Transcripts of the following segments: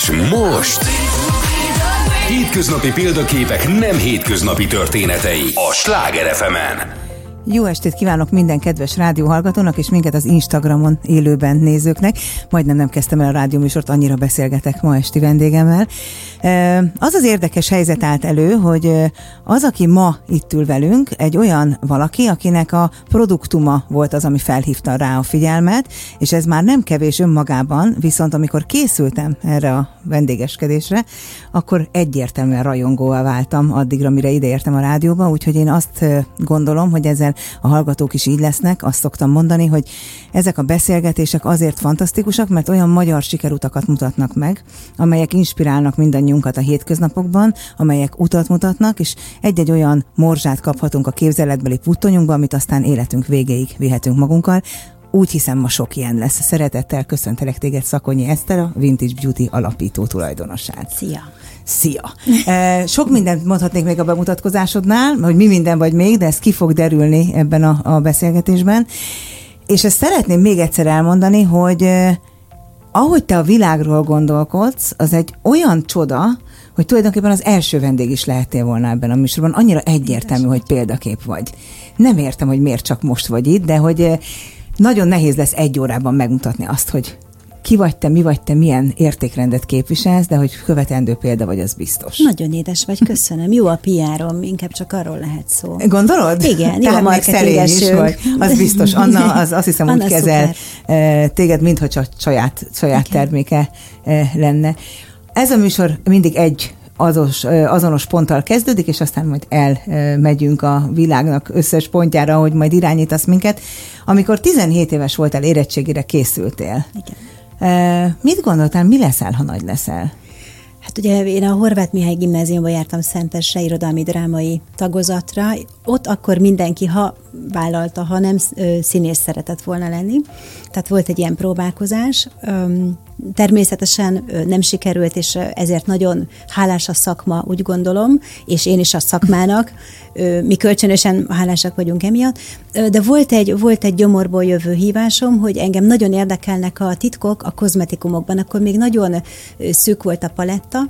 És most... Hétköznapi példaképek nem hétköznapi történetei a Sláger fm -en. Jó estét kívánok minden kedves rádióhallgatónak, és minket az Instagramon élőben nézőknek. Majdnem nem kezdtem el a rádióműsort, annyira beszélgetek ma esti vendégemmel. Az az érdekes helyzet állt elő, hogy az, aki ma itt ül velünk, egy olyan valaki, akinek a produktuma volt az, ami felhívta rá a figyelmet, és ez már nem kevés önmagában, viszont amikor készültem erre a vendégeskedésre, akkor egyértelműen rajongóvá váltam addigra, mire ideértem a rádióba, úgyhogy én azt gondolom, hogy ezzel a hallgatók is így lesznek. Azt szoktam mondani, hogy ezek a beszélgetések azért fantasztikusak, mert olyan magyar sikerutakat mutatnak meg, amelyek inspirálnak mindannyiunkat a hétköznapokban, amelyek utat mutatnak, és egy-egy olyan morzsát kaphatunk a képzeletbeli puttonyunkba, amit aztán életünk végéig vihetünk magunkkal, úgy hiszem, ma sok ilyen lesz. Szeretettel köszöntelek téged, Szakonyi Eszter, a Vintage Beauty alapító tulajdonosát. Szia! Szia! Sok mindent mondhatnék még a bemutatkozásodnál, hogy mi minden vagy még, de ez ki fog derülni ebben a, a beszélgetésben. És ezt szeretném még egyszer elmondani, hogy ahogy te a világról gondolkodsz, az egy olyan csoda, hogy tulajdonképpen az első vendég is lehettél volna ebben a műsorban. Annyira egyértelmű, hogy példakép vagy. Nem értem, hogy miért csak most vagy itt, de hogy nagyon nehéz lesz egy órában megmutatni azt, hogy ki vagy te, mi vagy te, milyen értékrendet képviselsz, de hogy követendő példa vagy, az biztos. Nagyon édes vagy, köszönöm. Jó a piárom, inkább csak arról lehet szó. Gondolod? Igen, jó a marketinges is vagy. Az biztos. Anna, az azt hiszem Anna úgy kezel szuper. Téged, mintha csak saját, saját terméke eh, lenne. Ez a műsor mindig egy azos, azonos ponttal kezdődik, és aztán majd elmegyünk a világnak összes pontjára, hogy majd irányítasz minket. Amikor 17 éves voltál, érettségére készültél. Igen. Mit gondoltál, mi leszel, ha nagy leszel? Hát ugye én a Horváth Mihály gimnáziumba jártam Szentesre irodalmi drámai tagozatra. Ott akkor mindenki, ha vállalta, ha nem színész szeretett volna lenni. Tehát volt egy ilyen próbálkozás. Természetesen nem sikerült, és ezért nagyon hálás a szakma, úgy gondolom, és én is a szakmának. Mi kölcsönösen hálásak vagyunk emiatt. De volt egy, volt egy gyomorból jövő hívásom, hogy engem nagyon érdekelnek a titkok a kozmetikumokban. Akkor még nagyon szűk volt a paletta,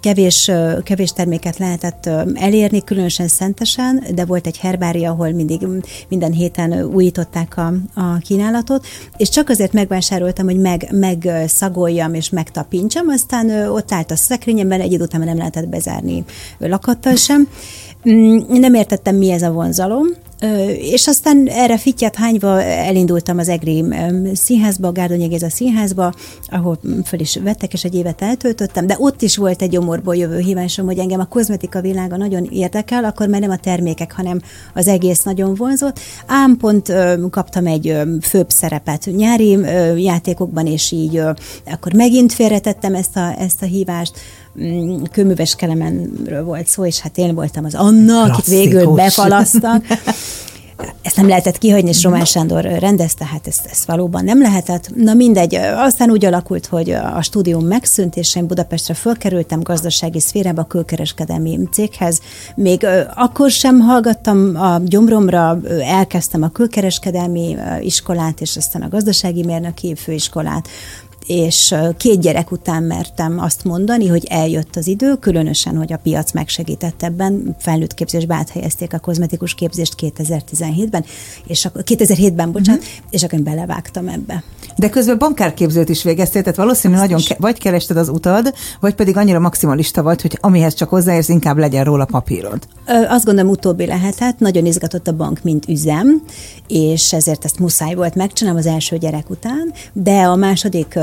kevés, kevés terméket lehetett elérni, különösen szentesen, de volt egy herbária, ahol mindig minden héten újították a, a kínálatot, és csak azért megvásároltam, hogy meg, megszagoljam és megtapintsam, aztán ott állt a szekrényemben, egy idő után nem lehetett bezárni lakattal sem. Mm, nem értettem, mi ez a vonzalom, és aztán erre fittyet hányva elindultam az EGRI színházba, a Gárdonyi Géza színházba, ahol föl is vettek, és egy évet eltöltöttem, de ott is volt egy gyomorból jövő hívásom, hogy engem a kozmetika világa nagyon érdekel, akkor már nem a termékek, hanem az egész nagyon vonzott. Ám pont kaptam egy főbb szerepet nyári játékokban, és így akkor megint félretettem ezt a, ezt a hívást, Mm, kőműves kelemenről volt szó, és hát én voltam az Anna, akit végül befalasztak. Ezt nem lehetett kihagyni, és Román Sándor rendezte, hát ezt, ezt valóban nem lehetett. Na mindegy, aztán úgy alakult, hogy a stúdium megszűnt, és én Budapestre fölkerültem gazdasági szférába, a külkereskedelmi céghez. Még akkor sem hallgattam a gyomromra, elkezdtem a külkereskedelmi iskolát, és aztán a gazdasági mérnöki főiskolát és két gyerek után mertem azt mondani, hogy eljött az idő, különösen, hogy a piac megsegített ebben, felnőtt képzésbe áthelyezték a kozmetikus képzést 2017-ben, és akkor 2007-ben, bocsánat, uh-huh. és akkor én belevágtam ebbe. De közben bankárképzőt is végeztél, tehát valószínűleg nagyon ke- vagy kerested az utad, vagy pedig annyira maximalista vagy, hogy amihez csak hozzáérsz, inkább legyen róla papírod. Ö, azt gondolom utóbbi lehetett, nagyon izgatott a bank, mint üzem, és ezért ezt muszáj volt megcsinálni az első gyerek után, de a második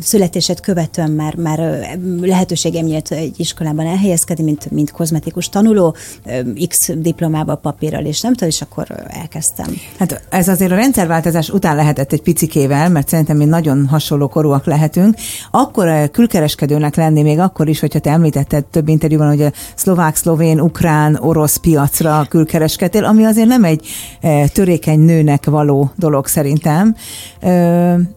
születését követően már, már lehetőségem nyílt egy iskolában elhelyezkedni, mint, mint kozmetikus tanuló, X diplomával, papírral, és nem tudom, és akkor elkezdtem. Hát ez azért a rendszerváltozás után lehetett egy picikével, mert szerintem mi nagyon hasonló korúak lehetünk. Akkor külkereskedőnek lenni még akkor is, hogyha te említetted több interjúban, hogy a szlovák, szlovén, ukrán, orosz piacra külkereskedtél, ami azért nem egy törékeny nőnek való dolog szerintem.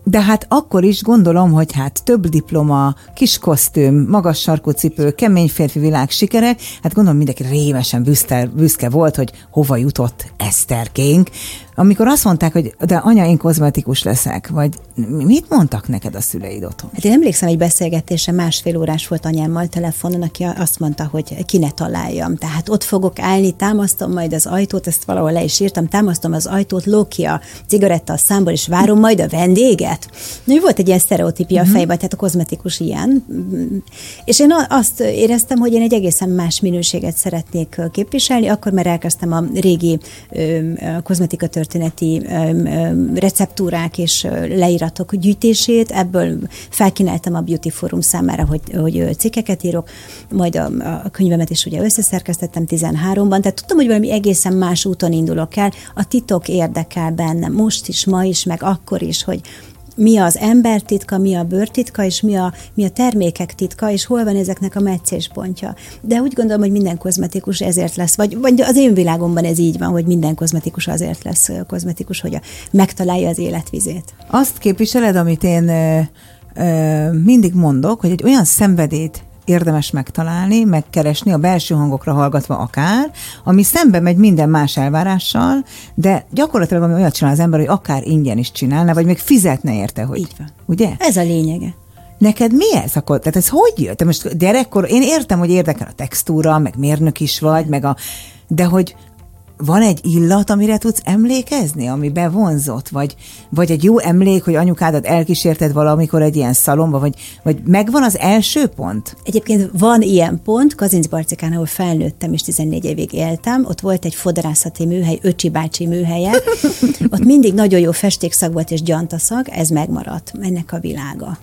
De hát akkor is gondolom, hogy hát több diploma, kis kosztüm, magas sarkú cipő, kemény férfi világ sikerek, hát gondolom mindenki rémesen büszke, büszke volt, hogy hova jutott Eszterkénk. Amikor azt mondták, hogy de anya, én kozmetikus leszek, vagy mit mondtak neked a szüleid otthon? Hát én emlékszem egy beszélgetése, másfél órás volt anyámmal telefonon, aki azt mondta, hogy ki ne találjam. Tehát ott fogok állni, támasztom majd az ajtót, ezt valahol le is írtam, támasztom az ajtót, lóki a cigaretta a számból, és várom majd a vendéget. Na, volt egy ilyen sztereotípia uh-huh. a fejben, tehát a kozmetikus ilyen. És én azt éreztem, hogy én egy egészen más minőséget szeretnék képviselni, akkor már elkezdtem a régi kozmetika történeti receptúrák és leíratok gyűjtését, ebből felkínáltam a Beauty Forum számára, hogy, hogy cikkeket írok, majd a, a könyvemet is ugye összeszerkesztettem 13-ban, tehát tudtam, hogy valami egészen más úton indulok el, a titok érdekel bennem, most is, ma is, meg akkor is, hogy, mi az ember titka, mi a bőrtitka, és mi a, mi a termékek titka, és hol van ezeknek a meccéspontja. De úgy gondolom, hogy minden kozmetikus ezért lesz, vagy, vagy az én világomban ez így van, hogy minden kozmetikus azért lesz kozmetikus, hogy a, megtalálja az életvizét. Azt képviseled, amit én ö, ö, mindig mondok, hogy egy olyan szenvedét érdemes megtalálni, megkeresni, a belső hangokra hallgatva akár, ami szembe megy minden más elvárással, de gyakorlatilag ami olyat csinál az ember, hogy akár ingyen is csinálna, vagy még fizetne érte, hogy... Így van. Ugye? Ez a lényege. Neked mi ez akkor? Tehát ez hogy jött? Te most gyerekkor, én értem, hogy érdekel a textúra, meg mérnök is vagy, meg a, de hogy van egy illat, amire tudsz emlékezni, ami bevonzott, vagy, vagy egy jó emlék, hogy anyukádat elkísérted valamikor egy ilyen szalomba, vagy, vagy megvan az első pont? Egyébként van ilyen pont, Kazinc Barcikán, ahol felnőttem és 14 évig éltem, ott volt egy fodrászati műhely, Öcsi bácsi műhelye, ott mindig nagyon jó festékszag volt és gyantaszag, ez megmaradt, ennek a világa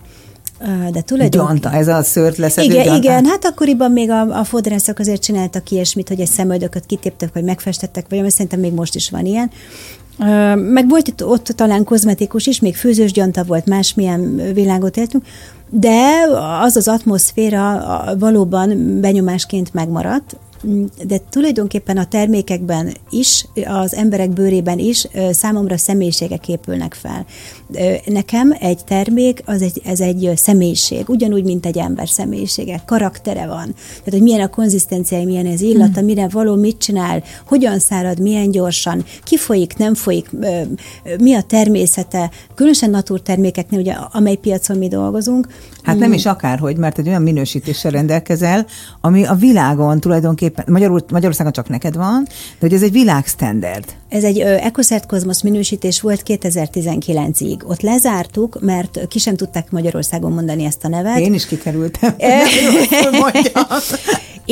de tulajdonképpen... Gyanta, ez a szőrt leszedő Igen, gyanta. igen, hát akkoriban még a, a fodrászok azért csináltak ilyesmit, hogy egy szemöldököt kitéptek, vagy megfestettek, vagy mert szerintem még most is van ilyen. Meg volt itt ott talán kozmetikus is, még főzős gyanta volt, másmilyen világot éltünk, de az az atmoszféra valóban benyomásként megmaradt, de tulajdonképpen a termékekben is, az emberek bőrében is számomra személyiségek épülnek fel. Nekem egy termék, az egy, ez egy személyiség, ugyanúgy, mint egy ember személyisége, karaktere van. Tehát, hogy milyen a konzisztenciája, milyen az illata, hmm. mire való, mit csinál, hogyan szárad, milyen gyorsan, kifolyik, nem folyik, mi a természete, különösen naturtermékeknél, ugye, amely piacon mi dolgozunk. Hát nem is akárhogy, mert egy olyan minősítéssel rendelkezel, ami a világon tulajdonképpen Magyarul, Magyarországon csak neked van, de hogy ez egy világstandard. Ez egy EcoCert Cosmos minősítés volt 2019-ig. Ott lezártuk, mert ki sem tudták Magyarországon mondani ezt a nevet. Én is kikerültem.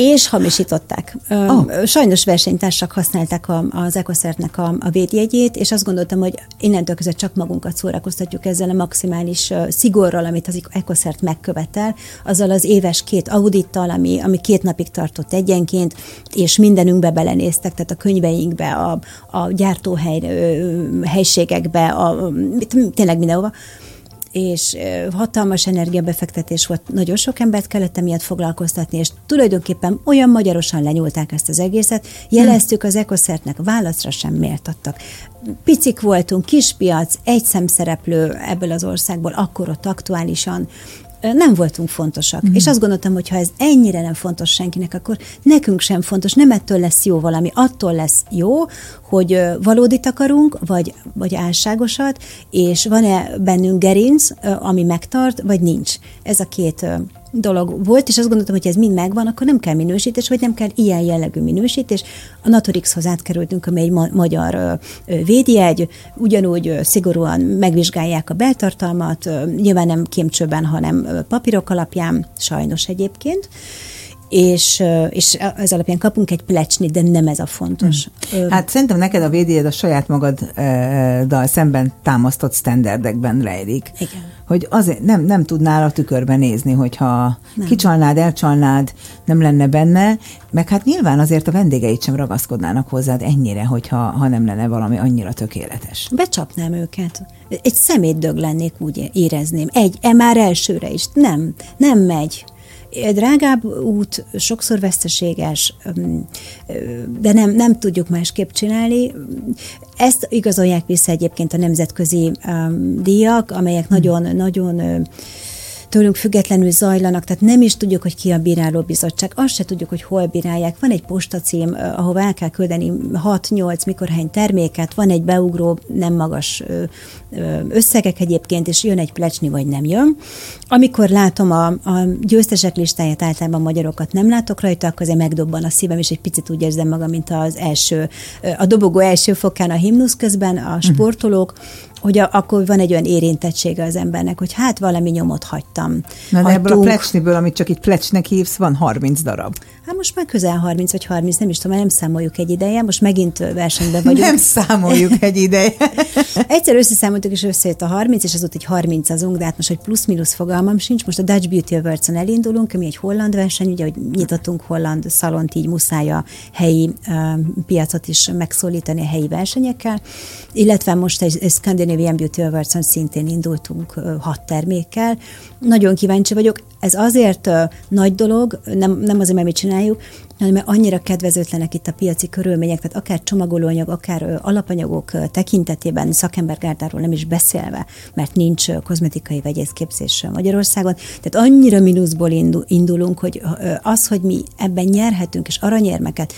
és hamisították. Oh. Sajnos versenytársak használták az EcoCertnek a, a védjegyét, és azt gondoltam, hogy innentől között csak magunkat szórakoztatjuk ezzel a maximális szigorral, amit az EcoCert megkövetel, azzal az éves két audittal, ami, ami két napig tartott egyenként, és mindenünkbe belenéztek, tehát a könyveinkbe, a, a gyártóhely helységekbe, a, tényleg mindenhova és hatalmas energiabefektetés volt, nagyon sok embert kellett emiatt foglalkoztatni, és tulajdonképpen olyan magyarosan lenyúlták ezt az egészet, jeleztük az ekoszertnek, válaszra sem méltattak. Picik voltunk, kispiac, egy szemszereplő ebből az országból, akkor ott aktuálisan, nem voltunk fontosak. Mm. És azt gondoltam, hogy ha ez ennyire nem fontos senkinek, akkor nekünk sem fontos, nem ettől lesz jó valami, attól lesz jó, hogy valódit akarunk, vagy, vagy álságosat, és van-e bennünk gerinc, ami megtart, vagy nincs. Ez a két dolog volt, és azt gondoltam, hogy ez mind megvan, akkor nem kell minősítés, vagy nem kell ilyen jellegű minősítés. A Naturixhoz átkerültünk, amely egy ma- magyar védjegy, ugyanúgy szigorúan megvizsgálják a beltartalmat, nyilván nem kémcsőben, hanem papírok alapján, sajnos egyébként és, és ez alapján kapunk egy plecsni, de nem ez a fontos. Hmm. Hát szerintem neked a védjegyed a saját magaddal szemben támasztott standardekben rejlik. Igen. Hogy azért nem, nem tudnál a tükörbe nézni, hogyha nem. kicsalnád, elcsalnád, nem lenne benne, meg hát nyilván azért a vendégeid sem ragaszkodnának hozzád ennyire, hogyha ha nem lenne valami annyira tökéletes. Becsapnám őket. Egy szemétdög lennék, úgy érezném. Egy, e már elsőre is. Nem, nem megy drágább út, sokszor veszteséges, de nem, nem tudjuk másképp csinálni. Ezt igazolják vissza egyébként a nemzetközi díjak, amelyek nagyon, nagyon tőlünk függetlenül zajlanak, tehát nem is tudjuk, hogy ki a bírálóbizottság, azt se tudjuk, hogy hol bírálják. Van egy postacím, ahova el kell küldeni 6-8 mikor terméket, van egy beugró, nem magas összegek egyébként, és jön egy plecsni, vagy nem jön. Amikor látom a, a győztesek listáját, általában magyarokat nem látok rajta, akkor azért megdobban a szívem, és egy picit úgy érzem magam, mint az első, a dobogó első fokán a himnusz közben a mhm. sportolók, hogy a, akkor van egy olyan érintettsége az embernek, hogy hát valami nyomot hagytam. Na de ebből a plecsniből, amit csak itt plecsnek hívsz, van 30 darab. Hát most már közel 30 vagy 30, nem is tudom, nem számoljuk egy ideje, most megint versenyben vagyunk. Nem számoljuk egy ideje. Egyszer összeszámoltuk, és összejött a 30, és azóta egy 30 azunk, de hát most, hogy plusz-minusz fogalmam sincs. Most a Dutch Beauty Awards-on elindulunk, ami egy holland verseny, ugye, hogy nyitottunk holland szalont, így muszáj a helyi uh, piacot is megszólítani a helyi versenyekkel, illetve most egy, egy Scandinavian Beauty Awards-on szintén indultunk hat termékkel. Nagyon kíváncsi vagyok. Ez azért nagy dolog, nem, nem azért, mert mit csináljuk, hanem mert annyira kedvezőtlenek itt a piaci körülmények, tehát akár csomagolóanyag, akár alapanyagok tekintetében, szakembergárdáról nem is beszélve, mert nincs kozmetikai vegyészképzés Magyarországon. Tehát annyira mínuszból indulunk, hogy az, hogy mi ebben nyerhetünk, és aranyérmeket,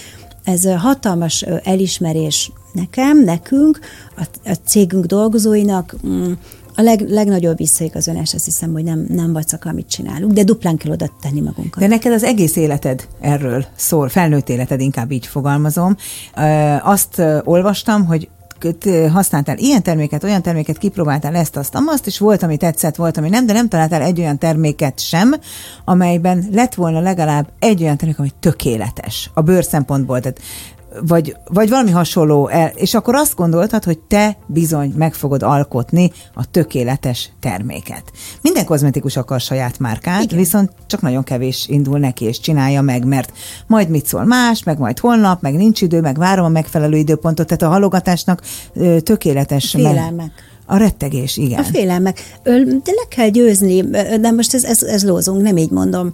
ez hatalmas elismerés nekem, nekünk, a, a cégünk dolgozóinak, mm, a leg, legnagyobb visszaigazolás azt hiszem, hogy nem, nem vacak, amit csinálunk, de duplán kell oda tenni magunkat. De neked az egész életed erről szól, felnőtt életed, inkább így fogalmazom. Azt olvastam, hogy használtál ilyen terméket, olyan terméket, kipróbáltál ezt, azt, azt, és volt, ami tetszett, volt, ami nem, de nem találtál egy olyan terméket sem, amelyben lett volna legalább egy olyan termék, ami tökéletes a bőr szempontból. Tehát vagy, vagy valami hasonló, és akkor azt gondoltad, hogy te bizony meg fogod alkotni a tökéletes terméket. Minden kozmetikus akar saját márkát, Igen. viszont csak nagyon kevés indul neki és csinálja meg, mert majd mit szól más, meg majd holnap, meg nincs idő, meg várom a megfelelő időpontot, tehát a halogatásnak tökéletes. Félelmek. Meg, a rettegés, igen. A félelmek. De le kell győzni, de most ez, ez, ez lózunk, nem így mondom.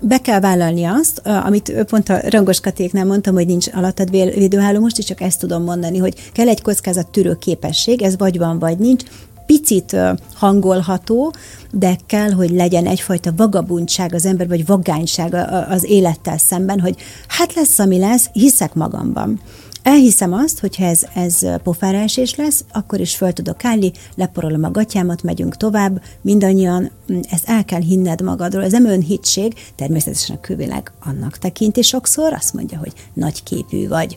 Be kell vállalni azt, amit pont a Rangos Katéknál mondtam, hogy nincs alattad védőháló, most is csak ezt tudom mondani, hogy kell egy kockázat tűrő képesség, ez vagy van, vagy nincs, picit hangolható, de kell, hogy legyen egyfajta vagabundság az ember, vagy vagányság az élettel szemben, hogy hát lesz, ami lesz, hiszek magamban. Elhiszem azt, hogyha ez, ez pofára esés lesz, akkor is föl tudok állni, leporolom a gatyámat, megyünk tovább, mindannyian, mm, ezt el kell hinned magadról. Ez nem önhitség, természetesen a külvilág annak tekinti sokszor, azt mondja, hogy nagy képű vagy.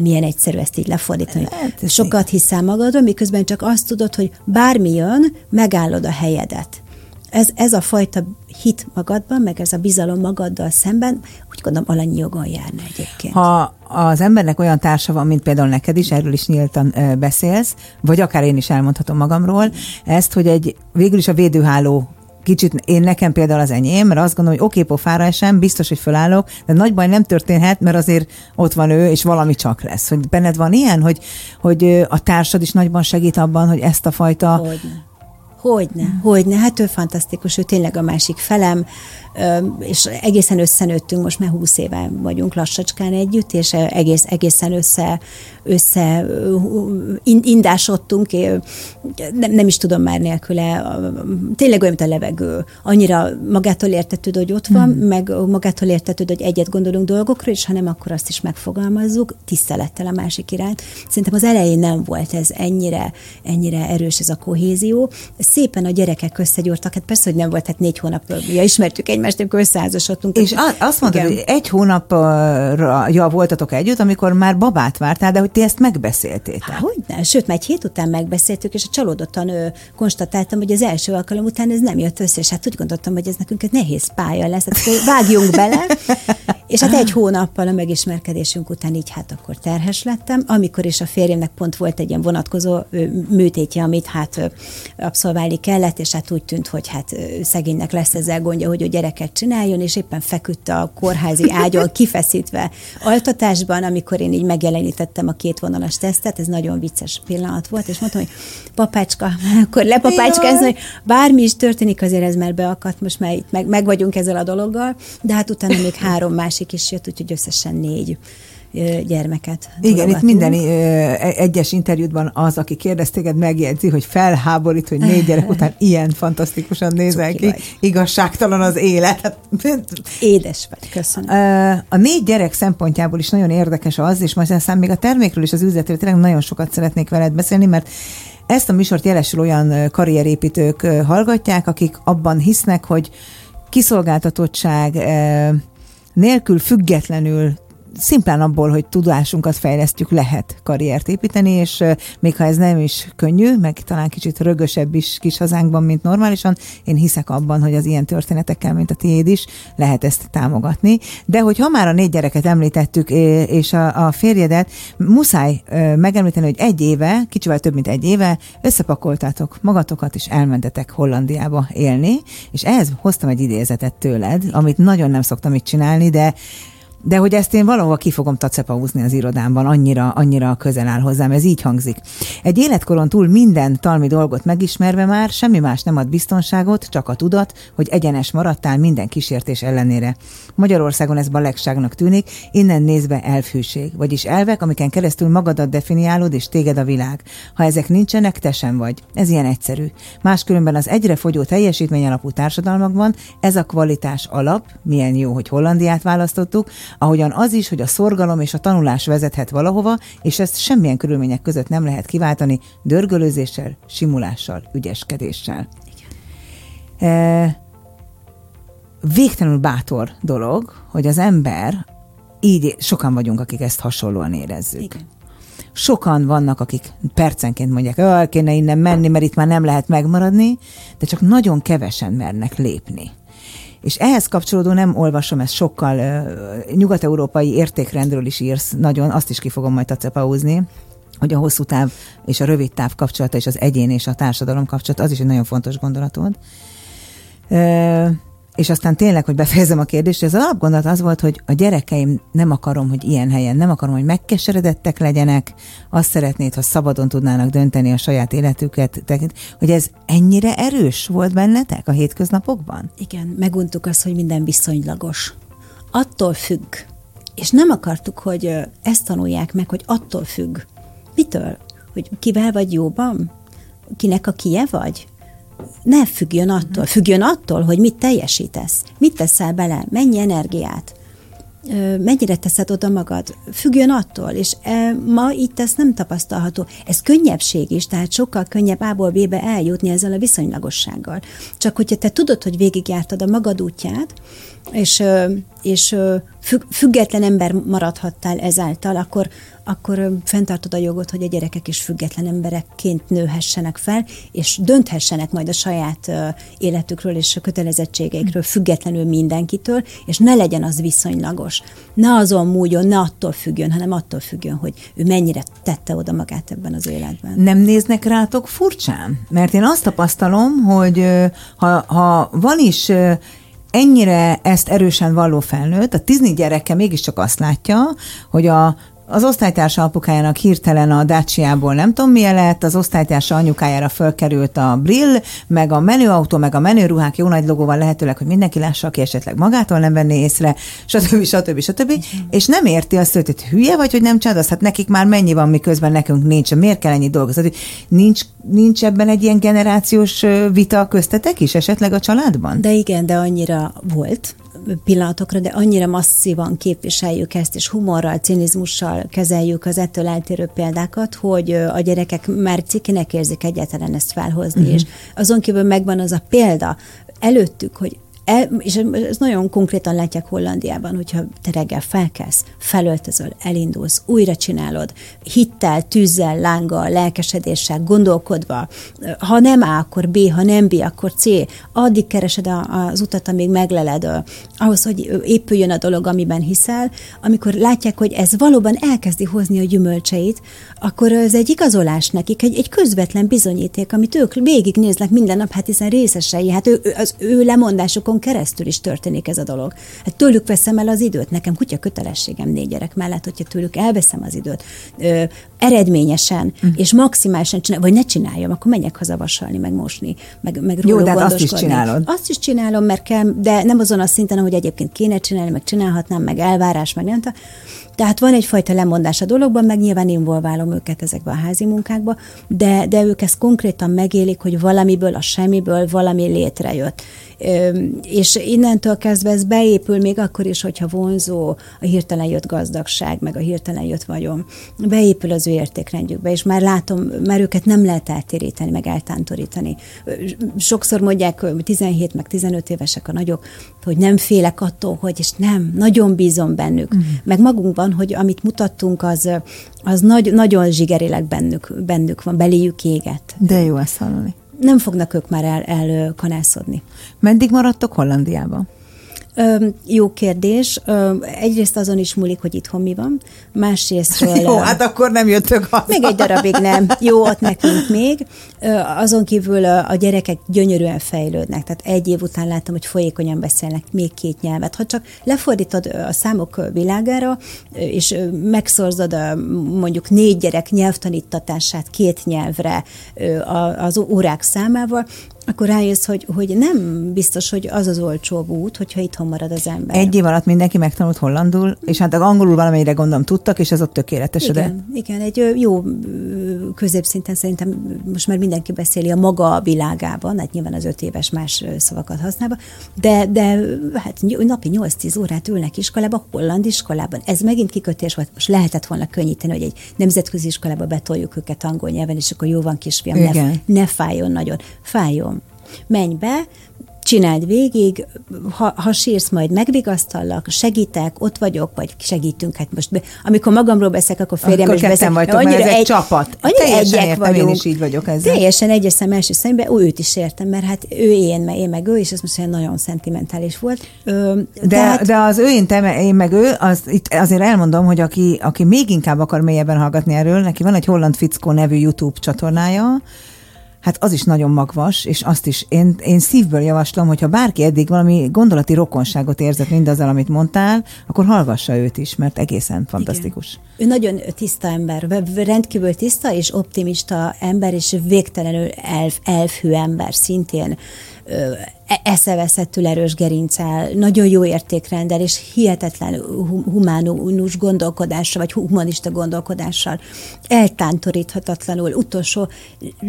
Milyen egyszerű ezt így lefordítani. Hát, Sokat hiszel magadról, miközben csak azt tudod, hogy bármi jön, megállod a helyedet. Ez, ez a fajta hit magadban, meg ez a bizalom magaddal szemben, úgy gondolom alanyi jogon járna egyébként. Ha az embernek olyan társa van, mint például neked is, erről is nyíltan beszélsz, vagy akár én is elmondhatom magamról, ezt, hogy egy végül is a védőháló kicsit én nekem például az enyém, mert azt gondolom, hogy oké, okay, pofára esem, biztos, hogy fölállok, de nagy baj nem történhet, mert azért ott van ő, és valami csak lesz. Hogy benned van ilyen, hogy, hogy a társad is nagyban segít abban, hogy ezt a fajta... Hogyne. Hogyne, hogyne, hát ő fantasztikus, ő tényleg a másik felem, és egészen összenőttünk, most már húsz éve vagyunk lassacskán együtt, és egész, egészen össze, össze indásodtunk, nem, nem is tudom már nélküle, tényleg olyan, mint a levegő. Annyira magától értetőd, hogy ott van, mm. meg magától értetőd, hogy egyet gondolunk dolgokról, és ha nem, akkor azt is megfogalmazzuk, tisztelettel a másik iránt. Szerintem az elején nem volt ez ennyire, ennyire erős ez a kohézió. Szépen a gyerekek összegyúrtak, hát persze, hogy nem volt, hát négy hónap, ja, ismertük egymást, amikor összeházasodtunk. És azt mondtad, Igen. hogy egy hónapra ja, voltatok együtt, amikor már babát vártál, de hogy ti ezt megbeszéltétek. Há, hogy ne? Sőt, már egy hét után megbeszéltük, és a csalódottan ő, konstatáltam, hogy az első alkalom után ez nem jött össze, és hát úgy gondoltam, hogy ez nekünk egy nehéz pálya lesz, hát vágjunk bele. És hát egy hónappal a megismerkedésünk után így hát akkor terhes lettem, amikor is a férjemnek pont volt egy ilyen vonatkozó műtétje, amit hát abszolválni kellett, és hát úgy tűnt, hogy hát szegénynek lesz ezzel gondja, hogy a gyereket csináljon, és éppen feküdt a kórházi ágyon kifeszítve altatásban, amikor én így megjelenítettem a két vonalas tesztet, ez nagyon vicces pillanat volt, és mondtam, hogy papácska, akkor lepapácska, hogy bármi is történik, azért ez már beakadt, most már itt meg, meg vagyunk ezzel a dologgal, de hát utána még három másik is jött, úgyhogy összesen négy gyermeket. Igen, itt minden e- egyes interjútban az, aki kérdez téged, megjegyzi, hogy felháborít, hogy négy gyerek után ilyen fantasztikusan nézel ki. Vagy. Igazságtalan az élet. Édes vagy, köszönöm. A négy gyerek szempontjából is nagyon érdekes az, és majd aztán még a termékről és az üzletről tényleg nagyon sokat szeretnék veled beszélni, mert ezt a műsort jelesül olyan karrierépítők hallgatják, akik abban hisznek, hogy kiszolgáltatottság nélkül függetlenül szimplán abból, hogy tudásunkat fejlesztjük, lehet karriert építeni, és még ha ez nem is könnyű, meg talán kicsit rögösebb is kis hazánkban, mint normálisan, én hiszek abban, hogy az ilyen történetekkel, mint a tiéd is, lehet ezt támogatni. De hogy ha már a négy gyereket említettük, és a, a férjedet, muszáj megemlíteni, hogy egy éve, kicsivel több, mint egy éve, összepakoltátok magatokat, és elmentetek Hollandiába élni, és ehhez hoztam egy idézetet tőled, amit nagyon nem szoktam itt csinálni, de de hogy ezt én valahol ki fogom tacepauzni az irodámban, annyira, annyira közel áll hozzám, ez így hangzik. Egy életkoron túl minden talmi dolgot megismerve már semmi más nem ad biztonságot, csak a tudat, hogy egyenes maradtál minden kísértés ellenére. Magyarországon ez balegságnak tűnik, innen nézve elfűség, vagyis elvek, amiken keresztül magadat definiálod, és téged a világ. Ha ezek nincsenek, te sem vagy. Ez ilyen egyszerű. Máskülönben az egyre fogyó teljesítmény alapú társadalmakban ez a kvalitás alap, milyen jó, hogy Hollandiát választottuk, ahogyan az is, hogy a szorgalom és a tanulás vezethet valahova, és ezt semmilyen körülmények között nem lehet kiváltani dörgölőzéssel, simulással, ügyeskedéssel. E, végtelenül bátor dolog, hogy az ember, így sokan vagyunk, akik ezt hasonlóan érezzük. Igen. Sokan vannak, akik percenként mondják, hogy kéne innen menni, mert itt már nem lehet megmaradni, de csak nagyon kevesen mernek lépni. És ehhez kapcsolódó nem olvasom, ezt sokkal uh, nyugat-európai értékrendről is írsz, nagyon, azt is ki fogom majd tacepaúzni, hogy a hosszú táv és a rövid táv kapcsolata és az egyén és a társadalom kapcsolata, az is egy nagyon fontos gondolatod. És aztán tényleg, hogy befejezem a kérdést, az alapgondolat az volt, hogy a gyerekeim nem akarom, hogy ilyen helyen, nem akarom, hogy megkeseredettek legyenek, azt szeretnéd, ha szabadon tudnának dönteni a saját életüket, hogy ez ennyire erős volt bennetek a hétköznapokban? Igen, meguntuk azt, hogy minden viszonylagos. Attól függ. És nem akartuk, hogy ezt tanulják meg, hogy attól függ. Mitől? Hogy kivel vagy jóban? Kinek a kie vagy? Ne függjön attól, függjön attól, hogy mit teljesítesz, mit teszel bele, mennyi energiát, mennyire teszed oda magad, függjön attól, és ma itt ez nem tapasztalható. Ez könnyebbség is, tehát sokkal könnyebb A-ból B-be eljutni ezzel a viszonylagossággal. Csak hogyha te tudod, hogy végigjártad a magad útját, és, és független ember maradhattál ezáltal, akkor, akkor fenntartod a jogot, hogy a gyerekek is független emberekként nőhessenek fel, és dönthessenek majd a saját életükről és a kötelezettségeikről függetlenül mindenkitől, és ne legyen az viszonylagos. Ne azon múljon, ne attól függjön, hanem attól függjön, hogy ő mennyire tette oda magát ebben az életben. Nem néznek rátok furcsán? Mert én azt tapasztalom, hogy ha, ha van is ennyire ezt erősen valló felnőtt, a tizni gyereke mégiscsak azt látja, hogy a az osztálytársa apukájának hirtelen a Dacia-ból nem tudom milyen lett, az osztálytársa anyukájára fölkerült a brill, meg a menőautó, meg a menőruhák jó nagy logóval lehetőleg, hogy mindenki lássa, aki esetleg magától nem venné észre, stb. stb. stb. stb. És nem érti azt, hogy hülye vagy, hogy nem csinálod hát nekik már mennyi van, miközben nekünk nincs, miért kell ennyi dolgozni? Nincs, nincs ebben egy ilyen generációs vita köztetek is esetleg a családban? De igen, de annyira volt, pillanatokra, de annyira masszívan képviseljük ezt, és humorral, cinizmussal kezeljük az ettől eltérő példákat, hogy a gyerekek már cikinek érzik egyáltalán ezt felhozni, uh-huh. és azon kívül megvan az a példa előttük, hogy el, és ez nagyon konkrétan látják Hollandiában, hogyha te reggel felkelsz, felöltözöl, elindulsz, újra csinálod, hittel, tűzzel, lánggal, lelkesedéssel, gondolkodva, ha nem A, akkor B, ha nem B, akkor C, addig keresed az utat, amíg megleled, ahhoz, hogy épüljön a dolog, amiben hiszel, amikor látják, hogy ez valóban elkezdi hozni a gyümölcseit, akkor ez egy igazolás nekik, egy, egy közvetlen bizonyíték, amit ők végignéznek minden nap, hát hiszen részesei, hát ő, az ő lemondásukon keresztül is történik ez a dolog. Hát tőlük veszem el az időt. Nekem kutya kötelességem négy gyerek mellett, hogyha tőlük elveszem az időt. Ö, eredményesen uh-huh. és maximálisan csinálom, vagy ne csináljam, akkor menjek haza vasalni, meg mosni, meg, meg Jó, de hát azt is csinálod. Azt is csinálom, mert kell, de nem azon a szinten, hogy egyébként kéne csinálni, meg csinálhatnám, meg elvárás, meg nem. Tehát van egyfajta lemondás a dologban, meg nyilván involválom őket ezekbe a házi munkákba, de, de ők ezt konkrétan megélik, hogy valamiből, a semmiből valami létrejött. És innentől kezdve ez beépül még akkor is, hogyha vonzó a hirtelen jött gazdagság, meg a hirtelen jött vagyon. Beépül az ő értékrendjükbe, és már látom, már őket nem lehet eltéríteni, meg eltántorítani. Sokszor mondják, 17 meg 15 évesek a nagyok, hogy nem félek attól, hogy, és nem, nagyon bízom bennük. Uh-huh. Meg magunkban, hogy amit mutattunk, az, az nagy, nagyon zsigerileg bennük, bennük van, beléjük éget. De jó ezt hallani nem fognak ők már el, elkanászodni. Meddig maradtok Hollandiában? Ö, jó kérdés. Ö, egyrészt azon is múlik, hogy itthon mi van. Másrésztről... jó, hát akkor nem jöttök haza. Még egy darabig nem. Jó, ott nekünk még. Ö, azon kívül a gyerekek gyönyörűen fejlődnek. Tehát egy év után láttam, hogy folyékonyan beszélnek még két nyelvet. Ha csak lefordítod a számok világára, és megszorzod a, mondjuk négy gyerek nyelvtanítatását két nyelvre az órák számával, akkor rájössz, hogy, hogy nem biztos, hogy az az olcsóbb út, hogyha itthon marad az ember. Egy év alatt mindenki megtanult hollandul, és hát angolul valamelyre gondolom tudtak, és ez ott tökéletes. Igen, de... igen, egy jó középszinten szerintem most már mindenki beszéli a maga világában, hát nyilván az öt éves más szavakat használva, de, de hát napi 8-10 órát ülnek iskolába, holland iskolában. Ez megint kikötés volt, most lehetett volna könnyíteni, hogy egy nemzetközi iskolába betoljuk őket angol nyelven, és akkor jó van kisfiam, ne, ne fájjon nagyon. Fájjon, menj be, csináld végig, ha, ha sírsz, majd megvigasztallak, segítek, ott vagyok, vagy segítünk. Hát most, be, amikor magamról beszélek, akkor férjem is beszél. vagytok, annyira ez egy, egy csapat. Annyira Teljesen egyek értem, vagyunk. én is így vagyok ezzel. Teljesen egyes szem első szemben, ő őt is értem, mert hát ő én, meg én meg ő, és ez most olyan nagyon szentimentális volt. Ö, de, tehát... de az ő én, te, én meg ő, az, itt azért elmondom, hogy aki, aki még inkább akar mélyebben hallgatni erről, neki van egy Holland Fickó nevű YouTube csatornája, hát az is nagyon magvas, és azt is én, én szívből javaslom, hogyha bárki eddig valami gondolati rokonságot érzett mindazzal, amit mondtál, akkor hallgassa őt is, mert egészen fantasztikus. Igen. Ő nagyon tiszta ember, rendkívül tiszta és optimista ember, és végtelenül elf, elfhű ember szintén E- eszeveszettül erős gerincel, nagyon jó értékrendel, és hihetetlen humánus gondolkodással, vagy humanista gondolkodással, eltántoríthatatlanul, utolsó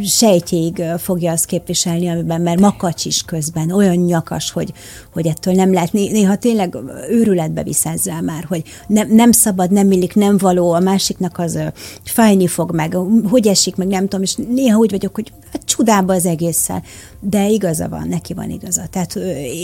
sejtjéig fogja azt képviselni, amiben mert makacs is közben, olyan nyakas, hogy, hogy ettől nem lehet, néha tényleg őrületbe visz ezzel már, hogy nem, nem szabad, nem illik, nem való, a másiknak az fájni fog meg, hogy esik meg, nem tudom, és néha úgy vagyok, hogy hát csodába az egésszel, de igaza van, neki van igaza. Tehát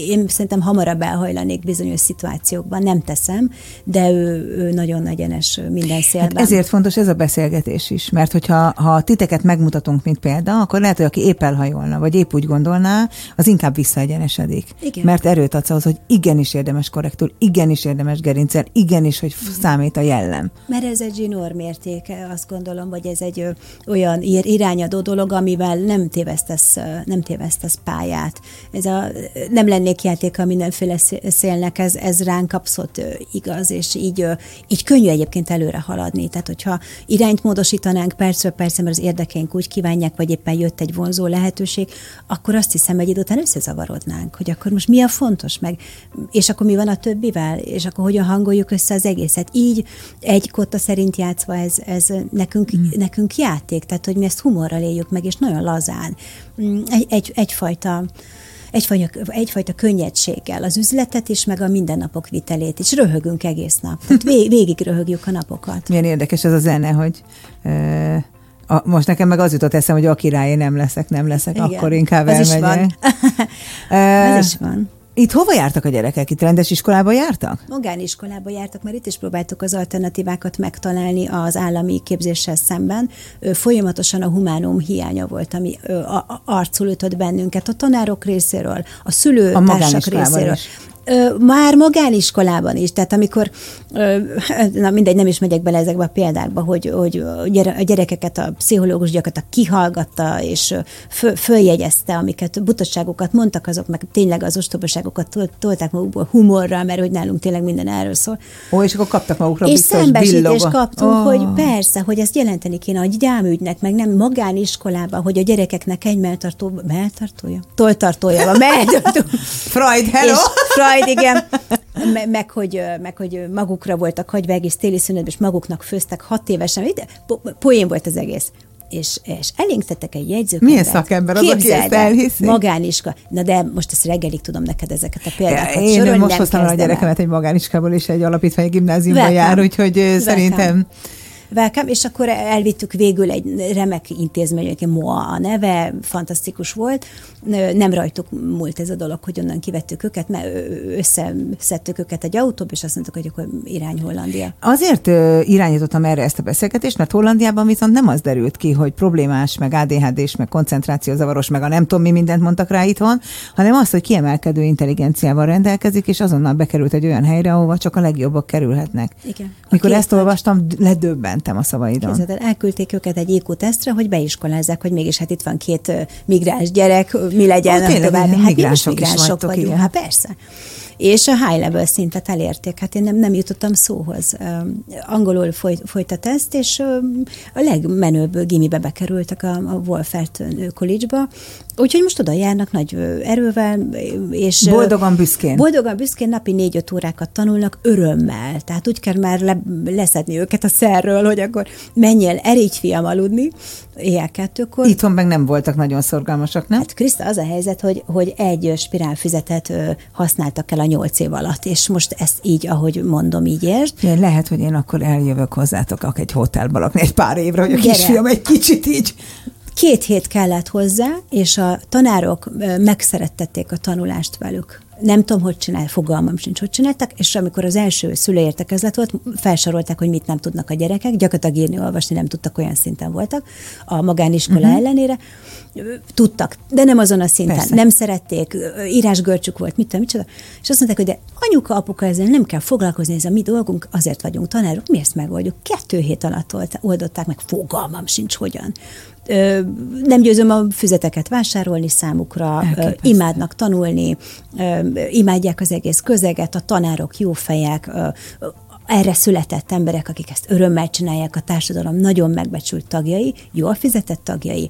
én szerintem hamarabb elhajlanék bizonyos szituációkban, nem teszem, de ő, ő nagyon egyenes minden szélben. Hát ezért fontos ez a beszélgetés is, mert hogyha ha titeket megmutatunk, mint példa, akkor lehet, hogy aki épp elhajolna, vagy épp úgy gondolná, az inkább visszaegyenesedik. Igen. Mert erőt adsz ahhoz, hogy igenis érdemes korrektül, igenis érdemes gerincel, igenis, hogy számít a jellem. Mert ez egy zsinór mértéke, azt gondolom, hogy ez egy olyan irányadó dolog, amivel nem tévesztesz, nem tévesztesz pályát. Ez a, nem lennék játéka mindenféle szélnek, ez, ez ránk abszolút igaz, és így, így könnyű egyébként előre haladni. Tehát, hogyha irányt módosítanánk percről percre, mert az érdekeink úgy kívánják, vagy éppen jött egy vonzó lehetőség, akkor azt hiszem, hogy idő után összezavarodnánk, hogy akkor most mi a fontos, meg, és akkor mi van a többivel, és akkor hogyan hangoljuk össze az egészet. Így egy kotta szerint játszva ez, ez nekünk, hmm. nekünk játék, tehát hogy mi ezt humorral éljük meg, és nagyon lazán. Mm, egy, egy, egyfajta egyfajta, egyfajta könnyedséggel az üzletet is, meg a mindennapok vitelét is. Röhögünk egész nap. Tehát végig röhögjük a napokat. Milyen érdekes ez a zene, hogy a, most nekem meg az jutott eszem, hogy a király nem leszek, nem leszek, Igen, akkor inkább ez elmegyek. Is van. ez is van. Itt hova jártak a gyerekek? Itt rendes iskolába jártak? Magániskolába jártak, mert itt is próbáltuk az alternatívákat megtalálni az állami képzéssel szemben. Folyamatosan a humánum hiánya volt, ami arcul ütött bennünket a tanárok részéről, a szülőtársak részéről. Is Ö, már magániskolában is, tehát amikor, ö, na mindegy, nem is megyek bele ezekbe a példákba, hogy, hogy a gyerekeket a pszichológus gyakorlatilag kihallgatta, és föl, följegyezte, amiket butaságokat mondtak, azok meg tényleg az ostobaságokat tolták magukból humorral, mert hogy nálunk tényleg minden erről szól. Ó, és akkor kaptak magukra És biztos szembesítést kaptunk, oh. hogy persze, hogy ezt jelenteni kéne a gyámügynek, meg nem magániskolában, hogy a gyerekeknek egy melltartó, melltartója? Toltartója van, melltartó. Freud, hello! És Freud, igen. Me- meg, hogy, meg, hogy magukra voltak hagyva egész téli szünetben, és maguknak főztek hat évesen. Po- poén volt az egész és, és elénk tettek egy jegyzőkönyvet. Milyen szakember az, aki ezt elhiszi? Magániska. Na de most ezt reggelig tudom neked ezeket a példákat Én sorolni, most hoztam a gyerekemet egy magániskából, és egy alapítványi gimnáziumban Welcome. jár, úgyhogy Welcome. szerintem Welcome, és akkor elvittük végül egy remek intézmény, egy MOA a neve, fantasztikus volt. Nem rajtuk múlt ez a dolog, hogy onnan kivettük őket, mert összeszedtük őket egy autóba, és azt mondtuk, hogy akkor irány Hollandia. Azért irányítottam erre ezt a beszélgetést, mert Hollandiában viszont nem az derült ki, hogy problémás, meg ADHD-s, meg koncentrációzavaros, meg a nem tudom mi mindent mondtak rá itthon, hanem azt, hogy kiemelkedő intelligenciával rendelkezik, és azonnal bekerült egy olyan helyre, ahova csak a legjobbak kerülhetnek. Igen. Mikor ezt olvastam, ledöbbentem a szavaidon. Képzeld el, elküldték őket egy IQ tesztre, hogy beiskolázzák, hogy mégis hát itt van két migráns gyerek, mi legyen a tényleg, további. Hát mi migránsok is migránsok vagytok, vagyunk, hát persze. És a high level szintet elérték, hát én nem, nem jutottam szóhoz. Angolul folyt, folyt a teszt, és a legmenőbb gimibe bekerültek a, a Wolfert College-ba, úgyhogy most oda járnak nagy erővel, és... Boldogan, büszkén. Boldogan, büszkén napi négy-öt órákat tanulnak örömmel. Tehát úgy kell már le, leszedni őket a szerről, hogy akkor menjél, erígy fiam aludni, éjjel kettőkor. Itthon meg nem voltak nagyon szorgalmasak, nem? Hát Kriszta, az a helyzet, hogy, hogy egy spirálfüzetet használtak el a nyolc év alatt, és most ezt így, ahogy mondom, így ért. Ja, lehet, hogy én akkor eljövök hozzátok egy hotelba lakni egy pár évre, hogy a Gyere. kisfiam egy kicsit így. Két hét kellett hozzá, és a tanárok megszerettették a tanulást velük. Nem tudom, hogy csinál, fogalmam sincs, hogy csináltak, és amikor az első szülőértekezlet volt, felsorolták, hogy mit nem tudnak a gyerekek, gyakorlatilag írni, olvasni nem tudtak, olyan szinten voltak, a magániskola uh-huh. ellenére. Tudtak, de nem azon a szinten. Persze. Nem szerették, írásgörcsük volt, mit tudom, micsoda. És azt mondták, hogy de anyuka, apuka, ezzel nem kell foglalkozni, ez a mi dolgunk, azért vagyunk tanárok, mi ezt megoldjuk. Kettő hét alatt oldották meg, fogalmam sincs hogyan. Nem győzöm a füzeteket vásárolni számukra, Elképesztő. imádnak tanulni, imádják az egész közeget, a tanárok jó fejek, erre született emberek, akik ezt örömmel csinálják, a társadalom nagyon megbecsült tagjai, jól fizetett tagjai.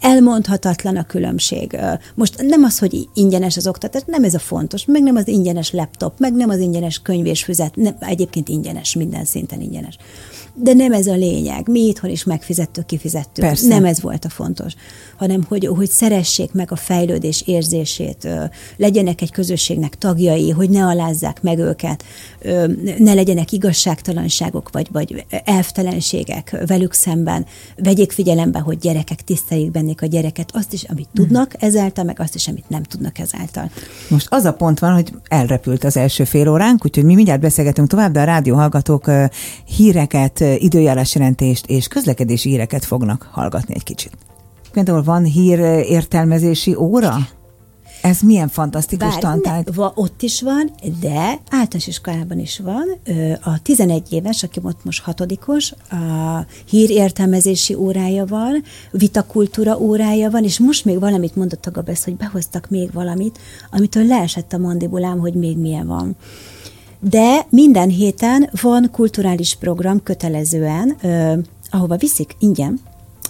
Elmondhatatlan a különbség. Most nem az, hogy ingyenes az oktatás, nem ez a fontos, meg nem az ingyenes laptop, meg nem az ingyenes könyv és füzet, nem, egyébként ingyenes, minden szinten ingyenes. De nem ez a lényeg. Mi itthon is megfizettük, kifizettük. Persze. Nem ez volt a fontos, hanem hogy, hogy szeressék meg a fejlődés érzését, legyenek egy közösségnek tagjai, hogy ne alázzák meg őket, ne legyenek igazságtalanságok, vagy, vagy elvtelenségek velük szemben. Vegyék figyelembe, hogy gyerekek tiszteljék bennük a gyereket, azt is, amit tudnak ezáltal, meg azt is, amit nem tudnak ezáltal. Most az a pont van, hogy elrepült az első fél óránk, úgyhogy mi mindjárt beszélgetünk tovább, de a rádióhallgatók ö, híreket, időjárásjelentést és közlekedési híreket fognak hallgatni egy kicsit. Például van hír értelmezési óra? Ez milyen fantasztikus Bár tantárgy. ne, va, ott is van, de általános iskolában is van. A 11 éves, aki ott most hatodikos, a hírértelmezési órája van, vitakultúra órája van, és most még valamit mondott a Gabesz, hogy behoztak még valamit, amitől leesett a mandibulám, hogy még milyen van. De minden héten van kulturális program kötelezően, ö, ahova viszik ingyen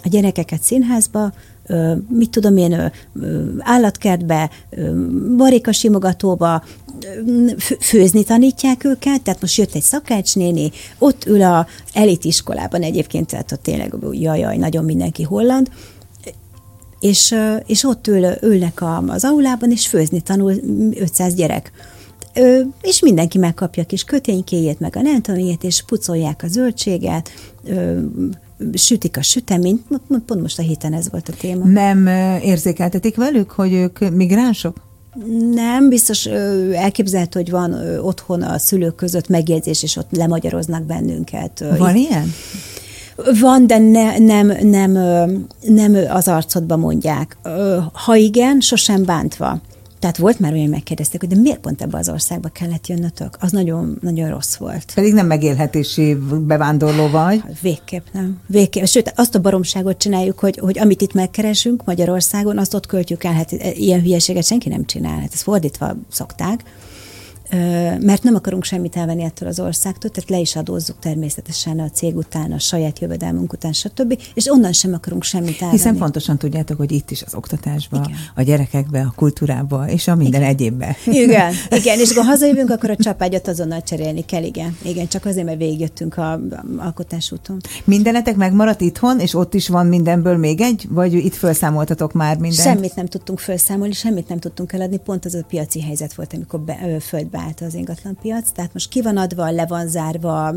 a gyerekeket színházba, ö, mit tudom én, ö, állatkertbe, ö, fő- főzni tanítják őket, tehát most jött egy szakácsnéni, ott ül a elitiskolában egyébként, tehát ott tényleg jaj, jaj, nagyon mindenki holland, és, és ott ül, ülnek az aulában, és főzni tanul 500 gyerek. Ö, és mindenki megkapja a kis köténykéjét, meg a nem tudom és pucolják a zöldséget, ö, sütik a süteményt, Pont- most a héten ez volt a téma. Nem érzékeltetik velük, hogy ők migránsok? Nem, biztos ö, elképzelhető, hogy van otthon a szülők között megjegyzés, és ott lemagyaroznak bennünket. Van ilyen? Van, de ne, nem, nem, nem az arcodba mondják. Ha igen, sosem bántva. Tehát volt már olyan, megkérdezték, hogy de miért pont ebbe az országba kellett jönnötök? Az nagyon, nagyon rossz volt. Pedig nem megélhetési bevándorló vagy. Hát végképp nem. Végképp. Sőt, azt a baromságot csináljuk, hogy, hogy amit itt megkeresünk Magyarországon, azt ott költjük el. Hát ilyen hülyeséget senki nem csinál. Hát ezt fordítva szokták mert nem akarunk semmit elvenni ettől az országtól, tehát le is adózzuk természetesen a cég után, a saját jövedelmünk után, stb. És onnan sem akarunk semmit elvenni. Hiszen pontosan tudjátok, hogy itt is az oktatásba, igen. a gyerekekbe, a kultúrába, és a minden igen. egyébbe. Igen, igen, és ha hazajövünk, akkor a csapágyat azonnal cserélni kell, igen. Igen, csak azért, mert végigjöttünk a, a alkotásúton. Mindenetek megmaradt itthon, és ott is van mindenből még egy, vagy itt felszámoltatok már mindent? Semmit nem tudtunk felszámolni, semmit nem tudtunk eladni, pont az a piaci helyzet volt, amikor be, földbe állt az ingatlanpiac, tehát most ki van adva, le van zárva,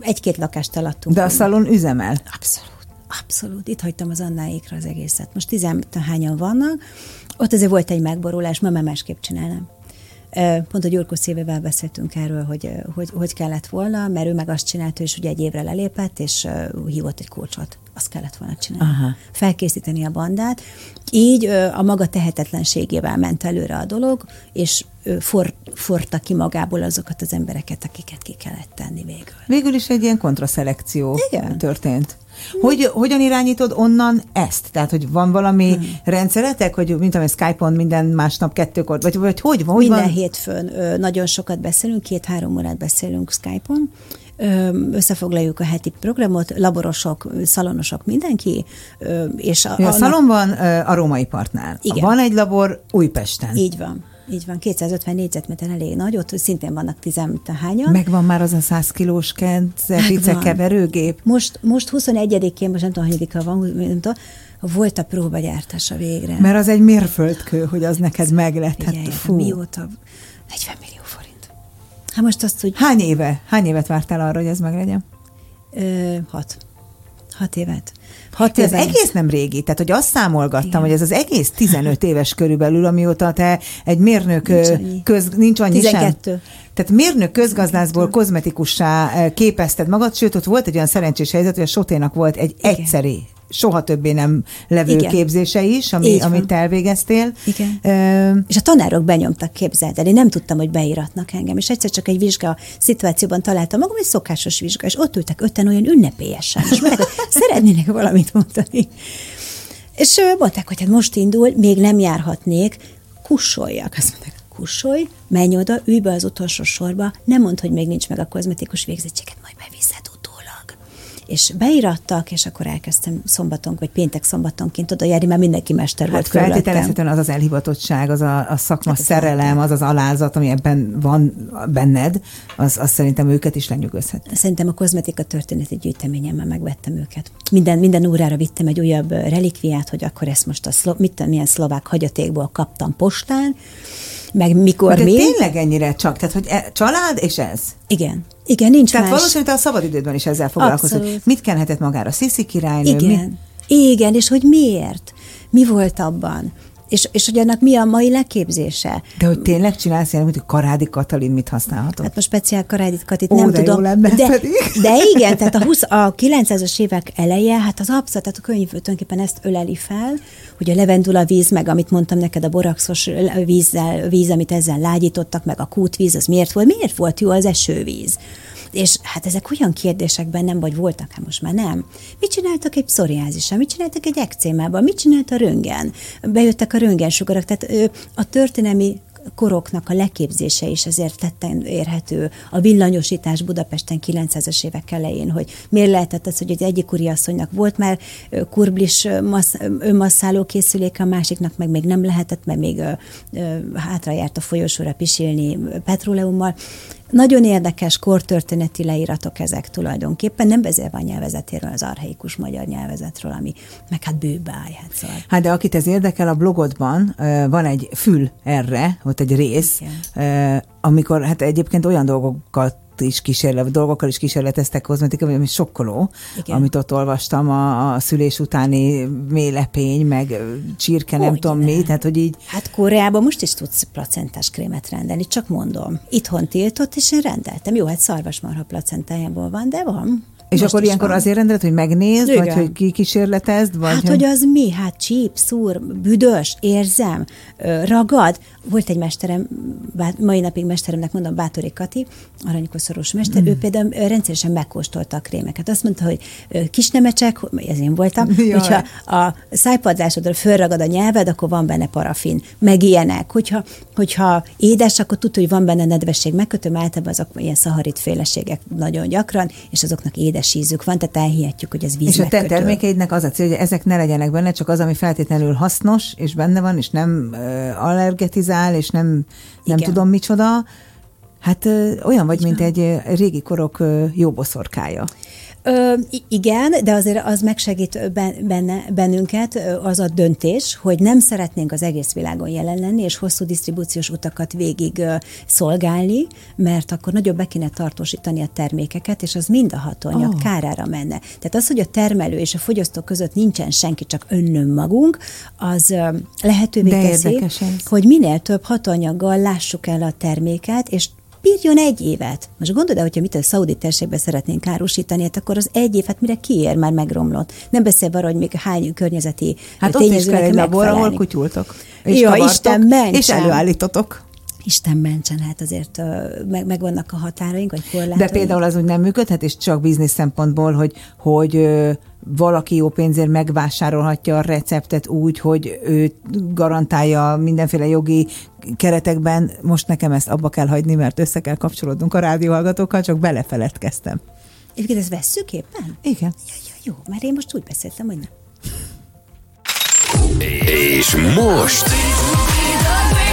egy-két lakást eladtunk. De a szalon üzemel? Abszolút. Abszolút. Itt hagytam az Annáékra az egészet. Most tizenhányan vannak. Ott azért volt egy megborulás, ma már másképp csinálnám. Pont a Gyurkó szívével beszéltünk erről, hogy, hogy hogy kellett volna, mert ő meg azt csinálta, és ugye egy évre lelépett, és hívott egy kulcsot. Azt kellett volna csinálni. Aha. Felkészíteni a bandát. Így a maga tehetetlenségével ment előre a dolog, és for, forta ki magából azokat az embereket, akiket ki kellett tenni végül. Végül is egy ilyen kontraszelekció Igen. történt. Hogy, hogyan irányítod onnan ezt? Tehát, hogy van valami hmm. rendszeretek, hogy mint amely Skype-on minden másnap kettőkor, vagy, vagy hogy, hogy Minden van? hétfőn nagyon sokat beszélünk, két-három órát beszélünk Skype-on, összefoglaljuk a heti programot, laborosok, szalonosok, mindenki. És a, a, a szalonban a római partnál. Igen. Van egy labor Újpesten. Így van. Így van, 250 négyzetméter elég nagy, ott szintén vannak tizenhányan. Megvan már az a 100 kilós Kence keverőgép? Most, most 21-én, most nem tudom, hogy van, nem tudom, volt a próbagyártása végre. Mert az egy mérföldkő, hogy az neked meg lett. Hát, fú. Mióta? 40 millió forint. Hát most azt, hogy... Hány éve? Hány évet vártál arra, hogy ez meglegyen? Ö, hat. Hat évet. Hat ez egész nem régi, tehát hogy azt számolgattam, Igen. hogy ez az egész 15 éves körülbelül, amióta te egy mérnök nincs annyi, köz, nincs annyi 12. Sem. Tehát mérnök közgazdászból kozmetikussá képezted magad, sőt, ott volt egy olyan szerencsés helyzet, hogy a Soténak volt egy Igen. egyszeri soha többé nem levő Igen. képzése is, ami, amit elvégeztél. Igen. Uh, és a tanárok benyomtak, képzeld el. Én nem tudtam, hogy beíratnak engem. És egyszer csak egy vizsga szituációban találtam magam, egy szokásos vizsga, és ott ültek öten olyan ünnepélyesen, és hogy szeretnének valamit mondani. És mondták, hogy hát most indul, még nem járhatnék, kussoljak. Azt mondták, kussolj, menj oda, ülj be az utolsó sorba, nem mondd, hogy még nincs meg a kozmetikus végzettséget, majd beviszed és beirattak, és akkor elkezdtem szombaton, vagy péntek szombatonként oda járni, mert mindenki mester hát volt feltételezhetően az az elhivatottság, az a, a szakma hát szerelem, az az alázat, ami ebben van benned, az, az szerintem őket is lenyűgözhet. Szerintem a kozmetika történeti gyűjteményemmel megvettem őket. Minden, minden órára vittem egy újabb relikviát, hogy akkor ezt most a szlo, mit, milyen szlovák hagyatékból kaptam postán, meg mikor De mi. tényleg ennyire csak? Tehát, hogy e, család és ez? Igen. Igen, nincs Tehát más. valószínűleg a szabadidődben is ezzel foglalkozol. Mit kenhetett magára Sziszi királynő? Igen. Mi? Igen, és hogy miért? Mi volt abban? És, és hogy annak mi a mai leképzése. De hogy tényleg csinálsz ilyen, hogy Karádi Katalin mit használhatod? Hát most speciál Karádi Katit nem de tudom. lenne de, pedig. de igen, tehát a, 20, a 900-as évek eleje, hát az abszolút, tehát a könyv tulajdonképpen ezt öleli fel, hogy a levendula víz, meg amit mondtam neked, a boraxos vízzel, víz, amit ezzel lágyítottak, meg a kútvíz, az miért volt? Miért volt jó az esővíz? És hát ezek olyan kérdésekben nem, vagy voltak, hát most már nem. Mit csináltak egy pszoriázissal? Mit csináltak egy ekcémával? Mit csinált a röngen? Bejöttek a röngensugarak, tehát a történelmi koroknak a leképzése is ezért tetten érhető. A villanyosítás Budapesten 900-as évek elején, hogy miért lehetett az, hogy az egyik úriasszonynak volt már kurblis massz, önmasszáló készüléke, a másiknak meg még nem lehetett, mert még hátra járt a folyosóra pisilni petróleummal. Nagyon érdekes kortörténeti leíratok ezek tulajdonképpen, nem beszélve a nyelvezetéről, az arhaikus magyar nyelvezetről, ami meg hát bőbe áll. Hát, szóval. hát de akit ez érdekel, a blogodban van egy fül erre, ott egy rész, Igen. amikor hát egyébként olyan dolgokat is kísérlet, dolgokkal is kísérleteztek kozmetika, ami sokkoló, Igen. amit ott olvastam, a, a szülés utáni mélepény, meg csirke, nem tudom mi, tehát hogy így... Hát Koreában most is tudsz placentás krémet rendelni, csak mondom. Itthon tiltott, és én rendeltem. Jó, hát szarvasmarha placentájából van, de van. És Most akkor ilyenkor van. azért rendeled, hogy megnézd, Igen. vagy hogy kikísérletezd? Vagy hát, hogy az mi? Hát csíp, szúr, büdös, érzem, ragad. Volt egy mesterem, mai napig mesteremnek mondom, Bátori Kati, aranykoszorús mester, mm. ő például rendszeresen megkóstolta a krémeket. Azt mondta, hogy kis nemecsek, ez én voltam, Jaj. hogyha a szájpadlásodra fölragad a nyelved, akkor van benne parafin, meg ilyenek. Hogyha, hogyha édes, akkor tudod, hogy van benne nedvesség, megkötöm, általában azok ilyen szaharit féleségek nagyon gyakran, és azoknak édes ízük van, tehát elhihetjük, hogy ez víz És a te termékeidnek az a cél, hogy ezek ne legyenek benne, csak az, ami feltétlenül hasznos, és benne van, és nem allergetizál, és nem, nem tudom micsoda, Hát ö, olyan vagy, mint egy régi korok ö, jó boszorkája. Ö, igen, de azért az megsegít benne, bennünket az a döntés, hogy nem szeretnénk az egész világon jelen lenni, és hosszú disztribúciós utakat végig szolgálni, mert akkor nagyobb be kéne tartósítani a termékeket, és az mind a hatóanyag oh. kárára menne. Tehát az, hogy a termelő és a fogyasztó között nincsen senki, csak önnöm magunk, az lehetővé de teszi, hogy minél több hatóanyaggal lássuk el a terméket, és bírjon egy évet. Most gondolod, hogyha mit a szaudi térségben szeretnénk károsítani, hát akkor az egy évet mire kiér, már megromlott. Nem beszél arról, hogy még hány környezeti Hát ott is kell egy labor, ahol kutyultok. És Jó, Isten mentsen. És előállítotok. Isten mentsen, hát azért meg, meg vannak a határaink, vagy korlátaink. De például az úgy nem működhet, és csak biznisz szempontból, hogy, hogy valaki jó pénzért megvásárolhatja a receptet úgy, hogy ő garantálja mindenféle jogi keretekben. Most nekem ezt abba kell hagyni, mert össze kell kapcsolódnunk a rádióhallgatókkal, csak belefeledkeztem. Egyébként ezt vesszük éppen? Igen. Ja, ja, jó, mert én most úgy beszéltem, hogy nem. És most...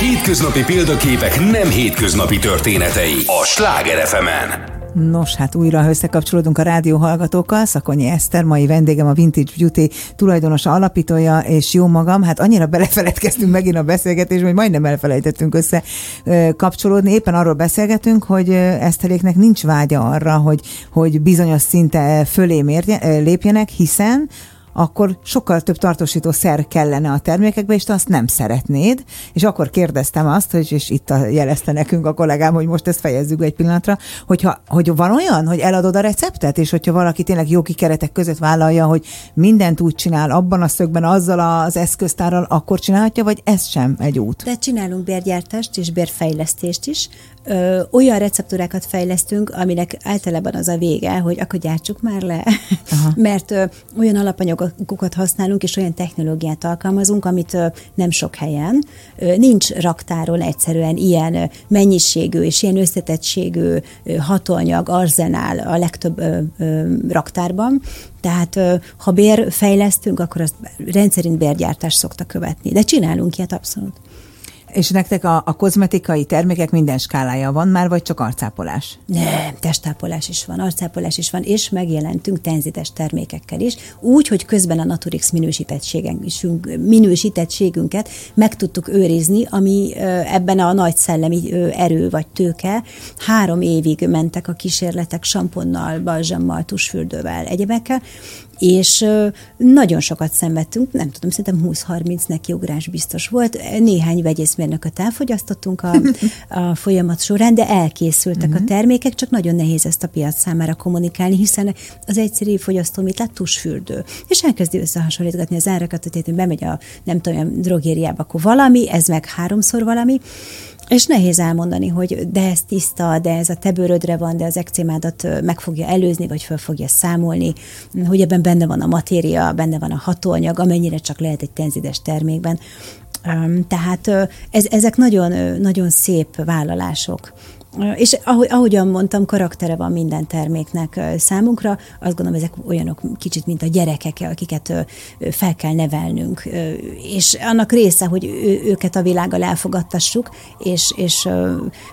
Hétköznapi példaképek nem hétköznapi történetei a Sláger fm -en. Nos, hát újra összekapcsolódunk a rádió hallgatókkal. Szakonyi Eszter, mai vendégem a Vintage Beauty tulajdonosa, alapítója, és jó magam. Hát annyira belefeledkeztünk megint a beszélgetésbe, hogy majdnem elfelejtettünk össze kapcsolódni. Éppen arról beszélgetünk, hogy Eszteréknek nincs vágya arra, hogy, hogy bizonyos szinte fölé mérje, lépjenek, hiszen akkor sokkal több tartósító szer kellene a termékekbe, és te azt nem szeretnéd. És akkor kérdeztem azt, hogy, és itt jelezte nekünk a kollégám, hogy most ezt fejezzük egy pillanatra, hogyha, hogy van olyan, hogy eladod a receptet, és hogyha valaki tényleg jogi keretek között vállalja, hogy mindent úgy csinál, abban a szögben, azzal az eszköztárral, akkor csinálhatja, vagy ez sem egy út? De csinálunk bérgyártást és bérfejlesztést is, ö, olyan receptúrákat fejlesztünk, aminek általában az a vége, hogy akkor gyártsuk már le, Aha. mert ö, olyan alapanyagokat használunk, és olyan technológiát alkalmazunk, amit ö, nem sok helyen. Ö, nincs raktáron egyszerűen ilyen mennyiségű és ilyen összetettségű ö, hatóanyag, arzenál a legtöbb ö, ö, raktárban, tehát ha bér fejlesztünk, akkor azt rendszerint bérgyártást szokta követni. De csinálunk ilyet abszolút. És nektek a, a kozmetikai termékek minden skálája van már, vagy csak arcápolás? Nem, testápolás is van, arcápolás is van, és megjelentünk tenzites termékekkel is, úgy, hogy közben a Naturix minősítettségünket meg tudtuk őrizni, ami ebben a nagy szellemi erő vagy tőke. Három évig mentek a kísérletek samponnal, balzsammal, tusfürdővel, egyebekkel, és nagyon sokat szenvedtünk, nem tudom, szerintem 20-30 nekiugrás biztos volt. Néhány vegyészmérnököt elfogyasztottunk a, a folyamat során, de elkészültek uh-huh. a mhm. termékek, csak nagyon nehéz ezt a piac számára kommunikálni, hiszen az egyszerű fogyasztó mit lett tusfürdő. És elkezdi összehasonlítgatni az árakat, hogy bemegy a nem tudom, drogériába, akkor valami, ez meg háromszor valami, és nehéz elmondani, hogy de ez tiszta, de ez a te bőrödre van, de az ekcémádat meg fogja előzni, vagy föl fogja számolni, hogy ebben benne van a matéria, benne van a hatóanyag, amennyire csak lehet egy tenzides termékben. Tehát ez, ezek nagyon, nagyon szép vállalások. És ahogy, ahogyan mondtam, karaktere van minden terméknek számunkra. Azt gondolom, ezek olyanok kicsit, mint a gyerekek, akiket fel kell nevelnünk. És annak része, hogy őket a világgal elfogadtassuk, és, és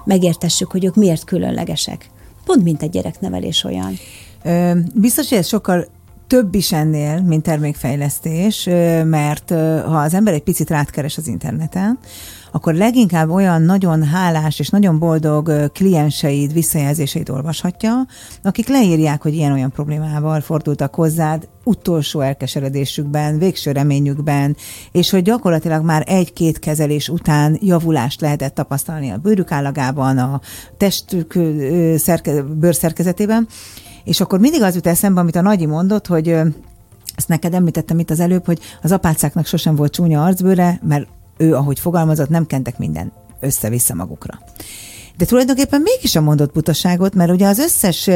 megértessük, hogy ők miért különlegesek. Pont mint egy gyereknevelés olyan. Biztos, hogy ez sokkal több is ennél, mint termékfejlesztés, mert ha az ember egy picit rátkeres az interneten, akkor leginkább olyan nagyon hálás és nagyon boldog klienseid, visszajelzéseid olvashatja, akik leírják, hogy ilyen-olyan problémával fordultak hozzád, utolsó elkeseredésükben, végső reményükben, és hogy gyakorlatilag már egy-két kezelés után javulást lehetett tapasztalni a bőrük állagában, a testük szerke, bőrszerkezetében, És akkor mindig az jut eszembe, amit a Nagyi mondott, hogy ezt neked említettem itt az előbb, hogy az apácáknak sosem volt csúnya arcbőre, mert ő, ahogy fogalmazott, nem kentek minden össze-vissza magukra. De tulajdonképpen mégis a mondott butaságot, mert ugye az összes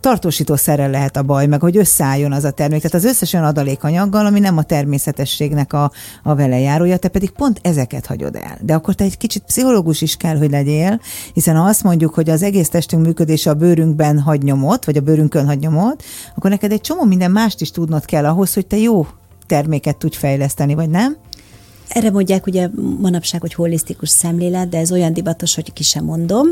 tartósítószerrel lehet a baj, meg hogy összeálljon az a termék. Tehát az összes olyan adalékanyaggal, ami nem a természetességnek a, a velejárója, te pedig pont ezeket hagyod el. De akkor te egy kicsit pszichológus is kell, hogy legyél, hiszen ha azt mondjuk, hogy az egész testünk működése a bőrünkben hagy nyomot, vagy a bőrünkön hagy nyomot, akkor neked egy csomó minden mást is tudnod kell ahhoz, hogy te jó terméket tudj fejleszteni, vagy nem? Erre mondják ugye manapság, hogy holisztikus szemlélet, de ez olyan divatos, hogy ki sem mondom.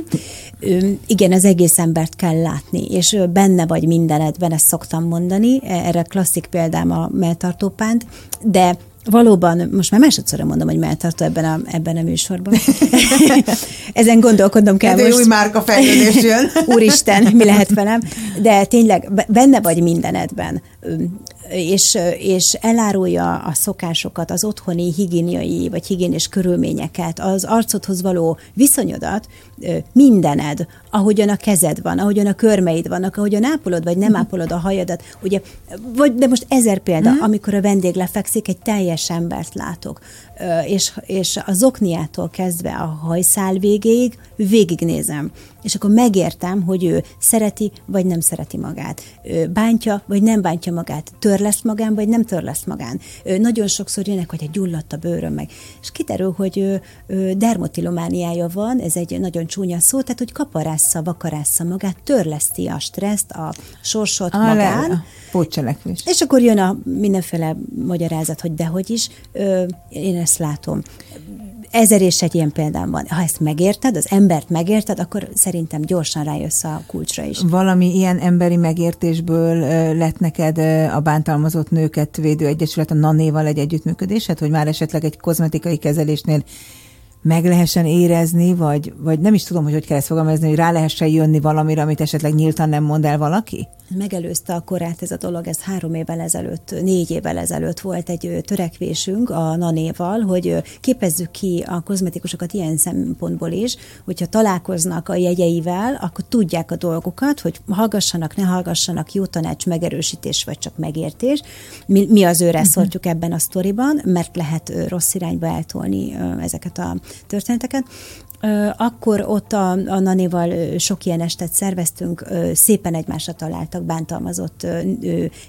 Igen, az egész embert kell látni, és benne vagy mindenedben, ezt szoktam mondani. Erre klasszik példám a melltartópánt, de Valóban, most már másodszorra mondom, hogy melltartó ebben a, ebben a műsorban. Ezen gondolkodnom kell hát most. új márka fejlődés jön. Úristen, mi lehet velem? De tényleg benne vagy mindenedben és, és elárulja a szokásokat, az otthoni higiéniai vagy higiénés körülményeket, az arcodhoz való viszonyodat, mindened, ahogyan a kezed van, ahogyan a körmeid vannak, ahogyan ápolod, vagy nem mhm. ápolod a hajadat, ugye, vagy, de most ezer példa, mm. amikor a vendég lefekszik, egy teljes embert látok, és, és az okniától kezdve a hajszál végéig végignézem, és akkor megértem, hogy ő szereti, vagy nem szereti magát, ő bántja, vagy nem bántja magát, törleszt magán, vagy nem törleszt magán. Ő nagyon sokszor jönnek, hogy egy gyulladt a bőröm meg, és kiderül, hogy ő, ő dermotilomániája van, ez egy nagyon csúnya szó, tehát hogy kaparásza, vakarásza magát, törleszti a stresszt, a sorsot a magán. Le, pótcselekvés. És akkor jön a mindenféle magyarázat, hogy dehogy is, ö, én ezt látom. Ezer és egy ilyen példám van. Ha ezt megérted, az embert megérted, akkor szerintem gyorsan rájössz a kulcsra is. Valami ilyen emberi megértésből lett neked a bántalmazott nőket védő egyesület a Nanéval egy együttműködésed, hogy már esetleg egy kozmetikai kezelésnél meg lehessen érezni, vagy, vagy nem is tudom, hogy hogy kell ezt fogalmazni, hogy rá lehessen jönni valamire, amit esetleg nyíltan nem mond el valaki? Megelőzte a korát ez a dolog, ez három évvel ezelőtt, négy évvel ezelőtt volt egy törekvésünk a Nanéval, hogy képezzük ki a kozmetikusokat ilyen szempontból is, hogyha találkoznak a jegyeivel, akkor tudják a dolgokat, hogy hallgassanak, ne hallgassanak, jó tanács, megerősítés vagy csak megértés. Mi, mi az őre uh-huh. ebben a sztoriban, mert lehet rossz irányba eltolni ezeket a történeteket. Akkor ott a, a Nanival sok ilyen estet szerveztünk, szépen egymásra találtak bántalmazott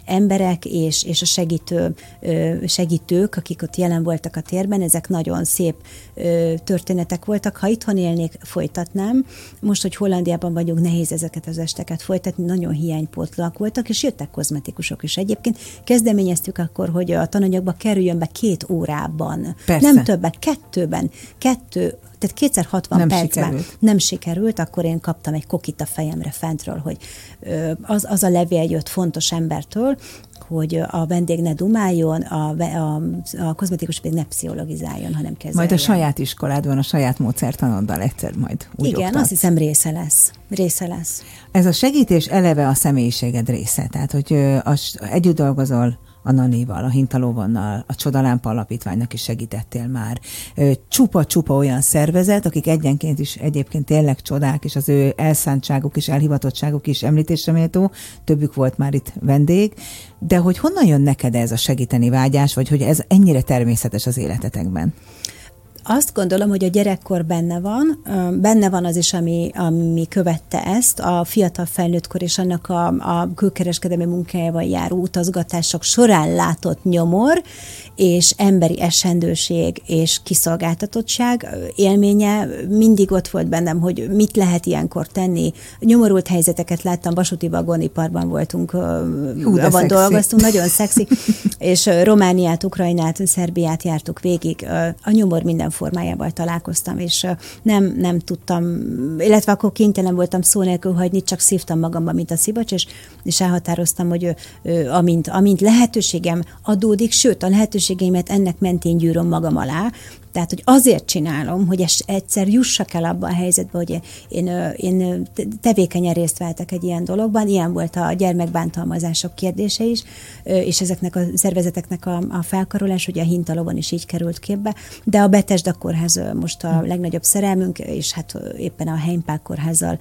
emberek és, és a segítő, segítők, akik ott jelen voltak a térben, ezek nagyon szép történetek voltak. Ha itthon élnék, folytatnám. Most, hogy Hollandiában vagyunk, nehéz ezeket az esteket folytatni, nagyon hiánypótlak voltak, és jöttek kozmetikusok is. Egyébként kezdeményeztük akkor, hogy a tananyagba kerüljön be két órában. Persze. Nem többet, kettőben. Kettő tehát kétszer 60 nem percben sikerült. nem sikerült, akkor én kaptam egy kokit a fejemre fentről, hogy az, az a levél jött fontos embertől, hogy a vendég ne dumáljon, a, a, a kozmetikus pedig ne pszichologizáljon, hanem kezeljen. Majd a saját iskoládban, a saját módszertanoddal egyszer majd úgy Igen, oktat. azt hiszem része lesz. Része lesz. Ez a segítés eleve a személyiséged része, tehát hogy az, együtt dolgozol a Nanéval, a Hintalóvannal, a Csodalámpa Alapítványnak is segítettél már. Csupa-csupa olyan szervezet, akik egyenként is egyébként tényleg csodák, és az ő elszántságuk és elhivatottságuk is említésre méltó, többük volt már itt vendég, de hogy honnan jön neked ez a segíteni vágyás, vagy hogy ez ennyire természetes az életetekben? Azt gondolom, hogy a gyerekkor benne van, benne van az is, ami, ami követte ezt, a fiatal felnőttkor és annak a, a külkereskedelmi munkájával járó utazgatások során látott nyomor, és emberi esendőség és kiszolgáltatottság élménye mindig ott volt bennem, hogy mit lehet ilyenkor tenni. Nyomorult helyzeteket láttam, vasúti vagoniparban voltunk, Hú, abban dolgoztunk, nagyon szexi, és Romániát, Ukrajnát, Szerbiát jártuk végig. A nyomor minden formájával találkoztam, és nem, nem tudtam, illetve akkor kénytelen voltam szó nélkül hagyni, csak szívtam magamba, mint a szivacs, és, és elhatároztam, hogy amint, amint lehetőségem adódik, sőt, a lehetőségeimet ennek mentén gyűröm magam alá, Tehát, hogy azért csinálom, hogy egyszer jussak el abba a helyzetbe, hogy én, én, tevékenyen részt vettek egy ilyen dologban. Ilyen volt a gyermekbántalmazások kérdése is, és ezeknek a szervezeteknek a, a felkarolás, ugye a Hintalóban is így került képbe, de a Betesda kórház most a legnagyobb szerelmünk, és hát éppen a Heimpák kórházzal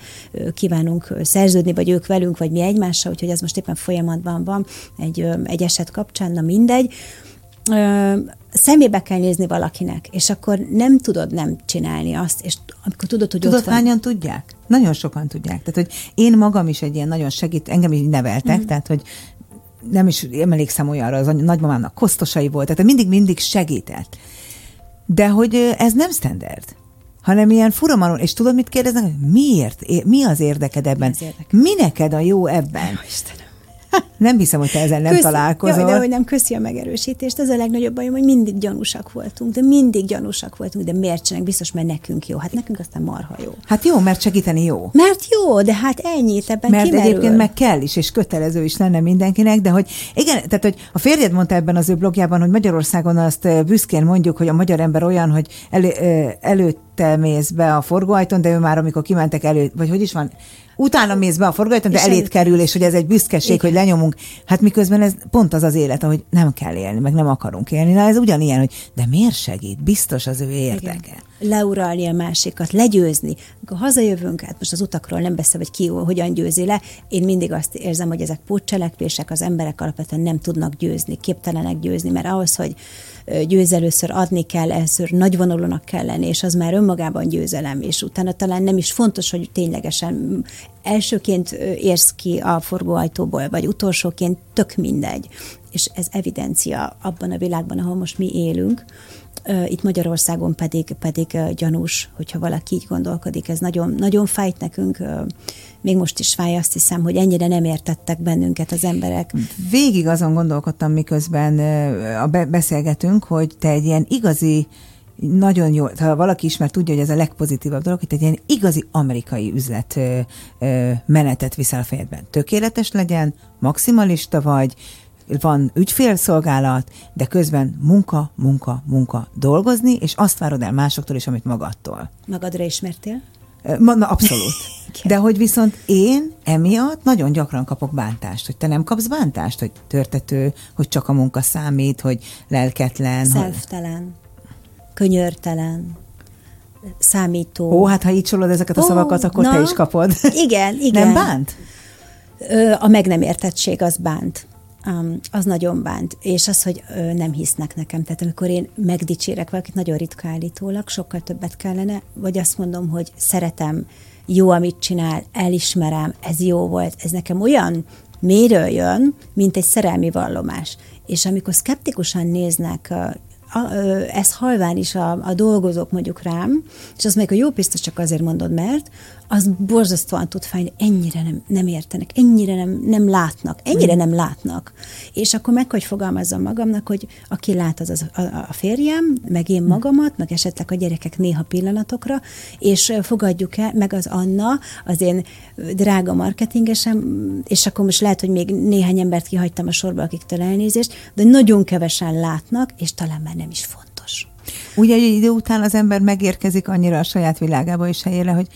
kívánunk szerződni, vagy ők velünk, vagy mi egymással, úgyhogy ez most éppen folyamatban van egy, egy eset kapcsán, na mindegy szemébe kell nézni valakinek, és akkor nem tudod nem csinálni azt, és amikor tudod, hogy tudod, ott van... hányan tudják? Nagyon sokan tudják. Tehát, hogy én magam is egy ilyen nagyon segít, engem is neveltek, mm. tehát, hogy nem is emlékszem olyanra, az nagymamámnak kosztosai volt, tehát mindig-mindig segített. De hogy ez nem standard hanem ilyen furamalon, és tudod, mit kérdeznek? Miért? Mi az érdeked ebben? Mi, az érdeked? Mi neked a jó ebben? Jó, Istenem. Nem hiszem, hogy te ezzel nem köszi, találkozol. Jaj, de hogy nem köszi a megerősítést. Ez a legnagyobb bajom, hogy mindig gyanúsak voltunk, de mindig gyanúsak voltunk, de miért csinálunk? Biztos, mert nekünk jó. Hát nekünk aztán marha jó. Hát jó, mert segíteni jó. Mert jó, de hát ennyit ebben Mert kimerül. egyébként meg kell is, és kötelező is lenne mindenkinek, de hogy igen, tehát hogy a férjed mondta ebben az ő blogjában, hogy Magyarországon azt büszkén mondjuk, hogy a magyar ember olyan, hogy elő, előtte mész be a forgóajtón, de ő már amikor kimentek elő, vagy hogy is van, utána mész be a forgalmat, de elét kerül, és hogy ez egy büszkeség, Igen. hogy lenyomunk. Hát miközben ez pont az az élet, ahogy nem kell élni, meg nem akarunk élni. Na ez ugyanilyen, hogy de miért segít? Biztos az ő érdeke. Igen. Leuralni a másikat, legyőzni. Amikor hazajövünk, hát most az utakról nem beszél, hogy ki hogyan győzi le, én mindig azt érzem, hogy ezek pótcselekvések, az emberek alapvetően nem tudnak győzni, képtelenek győzni, mert ahhoz, hogy győz először adni kell, először nagyvonulónak kell lenni, és az már önmagában győzelem, és utána talán nem is fontos, hogy ténylegesen elsőként érsz ki a forgóajtóból, vagy utolsóként, tök mindegy. És ez evidencia abban a világban, ahol most mi élünk, itt Magyarországon pedig, pedig gyanús, hogyha valaki így gondolkodik. Ez nagyon, nagyon fájt nekünk, még most is fáj, azt hiszem, hogy ennyire nem értettek bennünket az emberek. Végig azon gondolkodtam, miközben a beszélgetünk, hogy te egy ilyen igazi nagyon jó, ha valaki ismer, tudja, hogy ez a legpozitívabb dolog, hogy egy ilyen igazi amerikai üzlet ö, ö, menetet viszel a fejedben. Tökéletes legyen, maximalista vagy, van ügyfélszolgálat, de közben munka, munka, munka dolgozni, és azt várod el másoktól is, amit magadtól. Magadra ismertél? Ma, na, abszolút. De hogy viszont én emiatt nagyon gyakran kapok bántást, hogy te nem kapsz bántást, hogy törtető, hogy csak a munka számít, hogy lelketlen. Szelftelen, hogy... könyörtelen, számító. Ó, hát ha így csolod ezeket a Ó, szavakat, akkor na, te is kapod. Igen, igen. Nem bánt? A meg nem értettség az bánt um, az nagyon bánt. És az, hogy ö, nem hisznek nekem. Tehát amikor én megdicsérek valakit, nagyon ritka állítólag, sokkal többet kellene, vagy azt mondom, hogy szeretem, jó, amit csinál, elismerem, ez jó volt, ez nekem olyan méről jön, mint egy szerelmi vallomás. És amikor szkeptikusan néznek ez halván is a, a dolgozók mondjuk rám, és azt mondják, hogy jó, biztos csak azért mondod, mert az borzasztóan tud fájni, ennyire nem, nem értenek, ennyire nem, nem látnak, ennyire nem látnak. És akkor meg hogy fogalmazzam magamnak, hogy aki lát, az, az a, a férjem, meg én magamat, meg esetleg a gyerekek néha pillanatokra, és fogadjuk el, meg az Anna, az én drága marketingesem, és akkor most lehet, hogy még néhány embert kihagytam a sorba, akiktől elnézést, de nagyon kevesen látnak, és talán már nem is fontos. Ugye egy idő után az ember megérkezik annyira a saját világába és helyére, hogy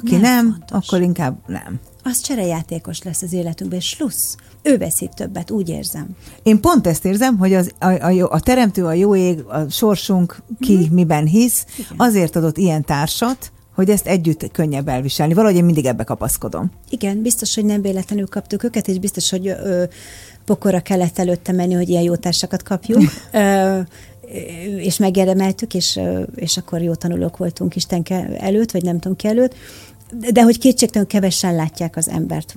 aki nem, nem fontos. akkor inkább nem. Az cserejátékos lesz az életünkben, és slussz. Ő veszik többet, úgy érzem. Én pont ezt érzem, hogy az, a, a, jó, a teremtő, a jó ég, a sorsunk, ki mm-hmm. miben hisz, Igen. azért adott ilyen társat, hogy ezt együtt könnyebb elviselni. Valahogy én mindig ebbe kapaszkodom. Igen, biztos, hogy nem véletlenül kaptuk őket, és biztos, hogy ö, pokora kellett előtte menni, hogy ilyen jó társakat kapjuk. ö, és megérdemeltük, és, és akkor jó tanulók voltunk Istenke előtt, vagy nem tudom ki előtt, de hogy kétségtelenül kevesen látják az embert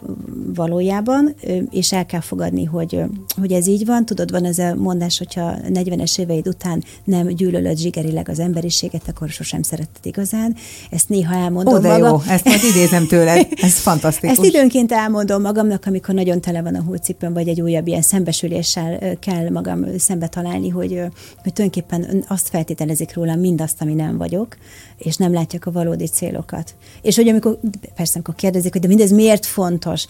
valójában, és el kell fogadni, hogy, hogy ez így van. Tudod, van ez a mondás, hogyha 40-es éveid után nem gyűlölöd zsigerileg az emberiséget, akkor sosem szeretted igazán. Ezt néha elmondom Ó, de magam. jó, ezt majd idézem tőled, ez fantasztikus. Ezt időnként elmondom magamnak, amikor nagyon tele van a húcipőm, vagy egy újabb ilyen szembesüléssel kell magam szembe találni, hogy, hogy tulajdonképpen azt feltételezik rólam mindazt, ami nem vagyok, és nem látják a valódi célokat. És hogy amikor, persze, amikor kérdezik, hogy de mindez miért fontos,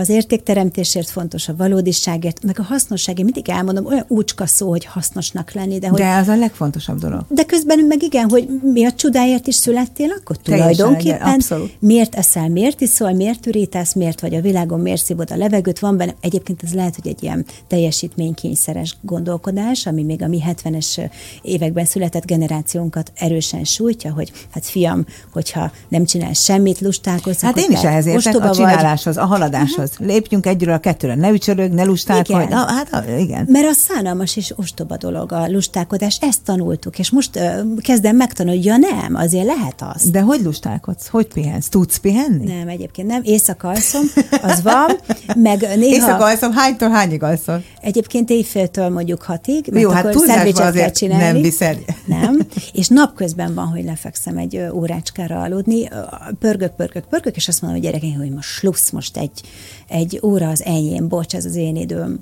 az értékteremtésért fontos, a valódiságért, meg a hasznosságért. Mindig elmondom, olyan úcska szó, hogy hasznosnak lenni. De, hogy, de az a legfontosabb dolog. De közben meg igen, hogy mi a csodáért is születtél, akkor tulajdonképpen abszolút. miért eszel, miért iszol, miért ürítesz, miért vagy a világon, miért szívod a levegőt, van benne. Egyébként ez lehet, hogy egy ilyen teljesítménykényszeres gondolkodás, ami még a mi 70-es években született generációnkat erősen sújtja, hogy hát fiam, hogyha nem csinál semmit, lustálkodsz, Hát én is ehhez értek, a csináláshoz, vagy. a haladáshoz. Uh-huh. Lépjünk egyről a kettőre, ne ücsörög, ne lustálkodj. Na, hát igen. Mert az szánalmas és ostoba dolog a lustálkodás, ezt tanultuk, és most uh, kezdem megtanulni, hogy ja nem, azért lehet az. De hogy lustálkodsz? Hogy pihensz? Tudsz pihenni? Nem, egyébként nem. Éjszaka alszom, az van, meg néha... Éjszaka alszom, hánytól hányig alszom? Egyébként éjféltől mondjuk hatig, mert Jó, hát akkor szendvicset kell csinálni. Nem viszel. Nem, és napközben van, hogy lefekszem egy órácskára aludni, pörgök, pörgök, pörgök, és azt mondom, hogy gyerekeim, hogy most slusz, most egy, egy óra az enyém, bocs, ez az én időm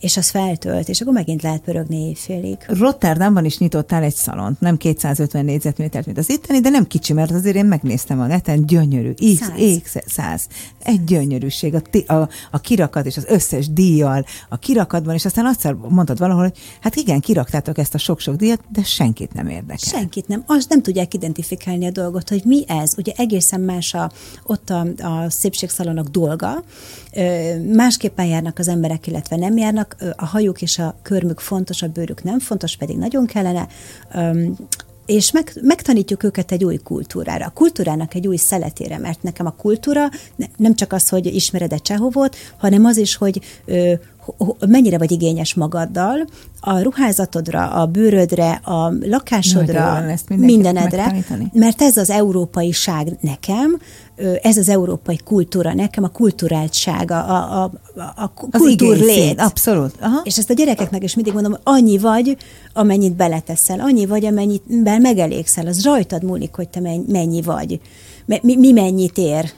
és az feltölt, és akkor megint lehet pörögni éjfélig. Rotterdamban is nyitottál egy szalont, nem 250 négyzetmétert, mint az itteni, de nem kicsi, mert azért én megnéztem a neten, gyönyörű, X. X, száz. Egy gyönyörűség, a, a, a kirakat és az összes díjjal, a kirakatban, és aztán azt mondtad valahol, hogy hát igen, kiraktátok ezt a sok-sok díjat, de senkit nem érdekel. Senkit nem. Azt nem tudják identifikálni a dolgot, hogy mi ez. Ugye egészen más a, ott a, a szépségszalonok dolga, másképpen járnak az emberek, illetve nem járnak. A hajuk és a körmük fontos, a bőrük nem fontos, pedig nagyon kellene és meg, megtanítjuk őket egy új kultúrára. A kultúrának egy új szeletére, mert nekem a kultúra nem csak az, hogy ismered a Csehovot, hanem az is, hogy mennyire vagy igényes magaddal, a ruházatodra, a bőrödre, a lakásodra, mindenedre, mert ez az európai ság nekem, ez az európai kultúra nekem, a kulturáltság, a, a, a, a kultúrlét. Abszolút. Aha. És ezt a gyerekeknek is mindig mondom, annyi vagy, amennyit beleteszel, annyi vagy, amennyit megelégszel, az rajtad múlik, hogy te mennyi vagy. Mi, mi mennyit ér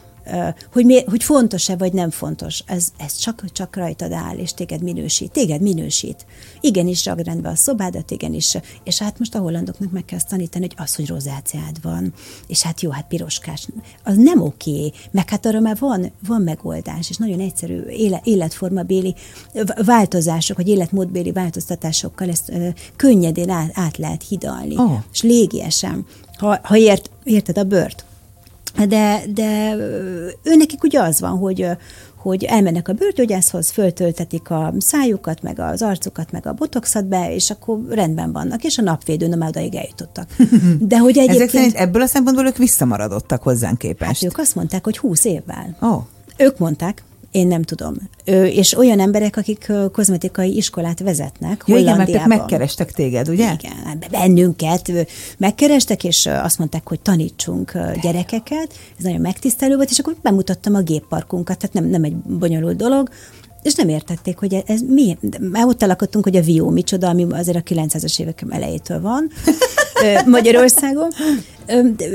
hogy, mi, hogy fontos-e vagy nem fontos, ez, ez csak, csak rajtad áll, és téged minősít. Téged minősít. Igenis ragrendbe a szobádat, igenis. És hát most a hollandoknak meg kell tanítani, hogy az, hogy rozáciád van, és hát jó, hát piroskás, az nem oké, meg hát arra már van, van megoldás, és nagyon egyszerű éle, életformabéli változások, vagy életmódbéli változtatásokkal ezt ö, könnyedén át, át lehet hidalni, oh. és légiesen. Ha, ha ért, érted a bört, de, de ő nekik ugye az van, hogy hogy elmennek a bőrgyógyászhoz, föltöltetik a szájukat, meg az arcukat, meg a botoxat be, és akkor rendben vannak, és a napvédőn már odaig eljutottak. De hogy egyébként... Ezek szerint ebből a szempontból ők visszamaradottak hozzánk képest. Hát ők azt mondták, hogy húsz évvel. Oh. Ők mondták, én nem tudom. Ö, és olyan emberek, akik kozmetikai iskolát vezetnek ja, igen, mert megkerestek téged, ugye? Igen, bennünket megkerestek, és azt mondták, hogy tanítsunk gyerekeket. Ez nagyon megtisztelő volt, és akkor bemutattam a gépparkunkat, tehát nem, nem egy bonyolult dolog, és nem értették, hogy ez mi. Már ott alakottunk, hogy a Vio micsoda, ami azért a 900-as évek elejétől van Magyarországon.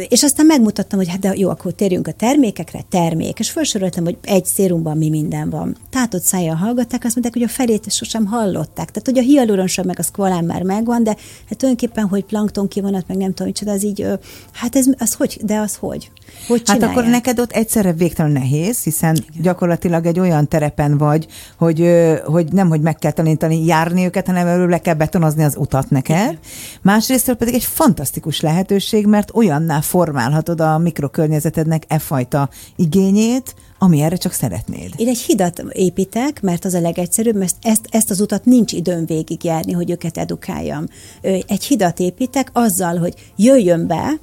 És aztán megmutattam, hogy hát de jó, akkor térjünk a termékekre, termék. És felsoroltam, hogy egy szérumban mi minden van. Tátott szájjal hallgatták, azt mondták, hogy a felét sosem hallották. Tehát, hogy a hialuronsav meg a szkvalán már megvan, de hát tulajdonképpen, hogy plankton kivonat, meg nem tudom, micsoda, az így, hát ez, az hogy, de az hogy? Hogy hát akkor neked ott egyszerre végtelen nehéz, hiszen Igen. gyakorlatilag egy olyan terepen vagy, hogy, hogy nem, hogy meg kell tanítani járni őket, hanem előbb le kell betonozni az utat neked. Igen. Másrésztől pedig egy fantasztikus lehetőség, mert olyanná formálhatod a mikrokörnyezetednek e fajta igényét, ami erre csak szeretnéd. Én egy hidat építek, mert az a legegyszerűbb, mert ezt, ezt az utat nincs időm végigjárni, hogy őket edukáljam. Egy hidat építek azzal, hogy jöjjön be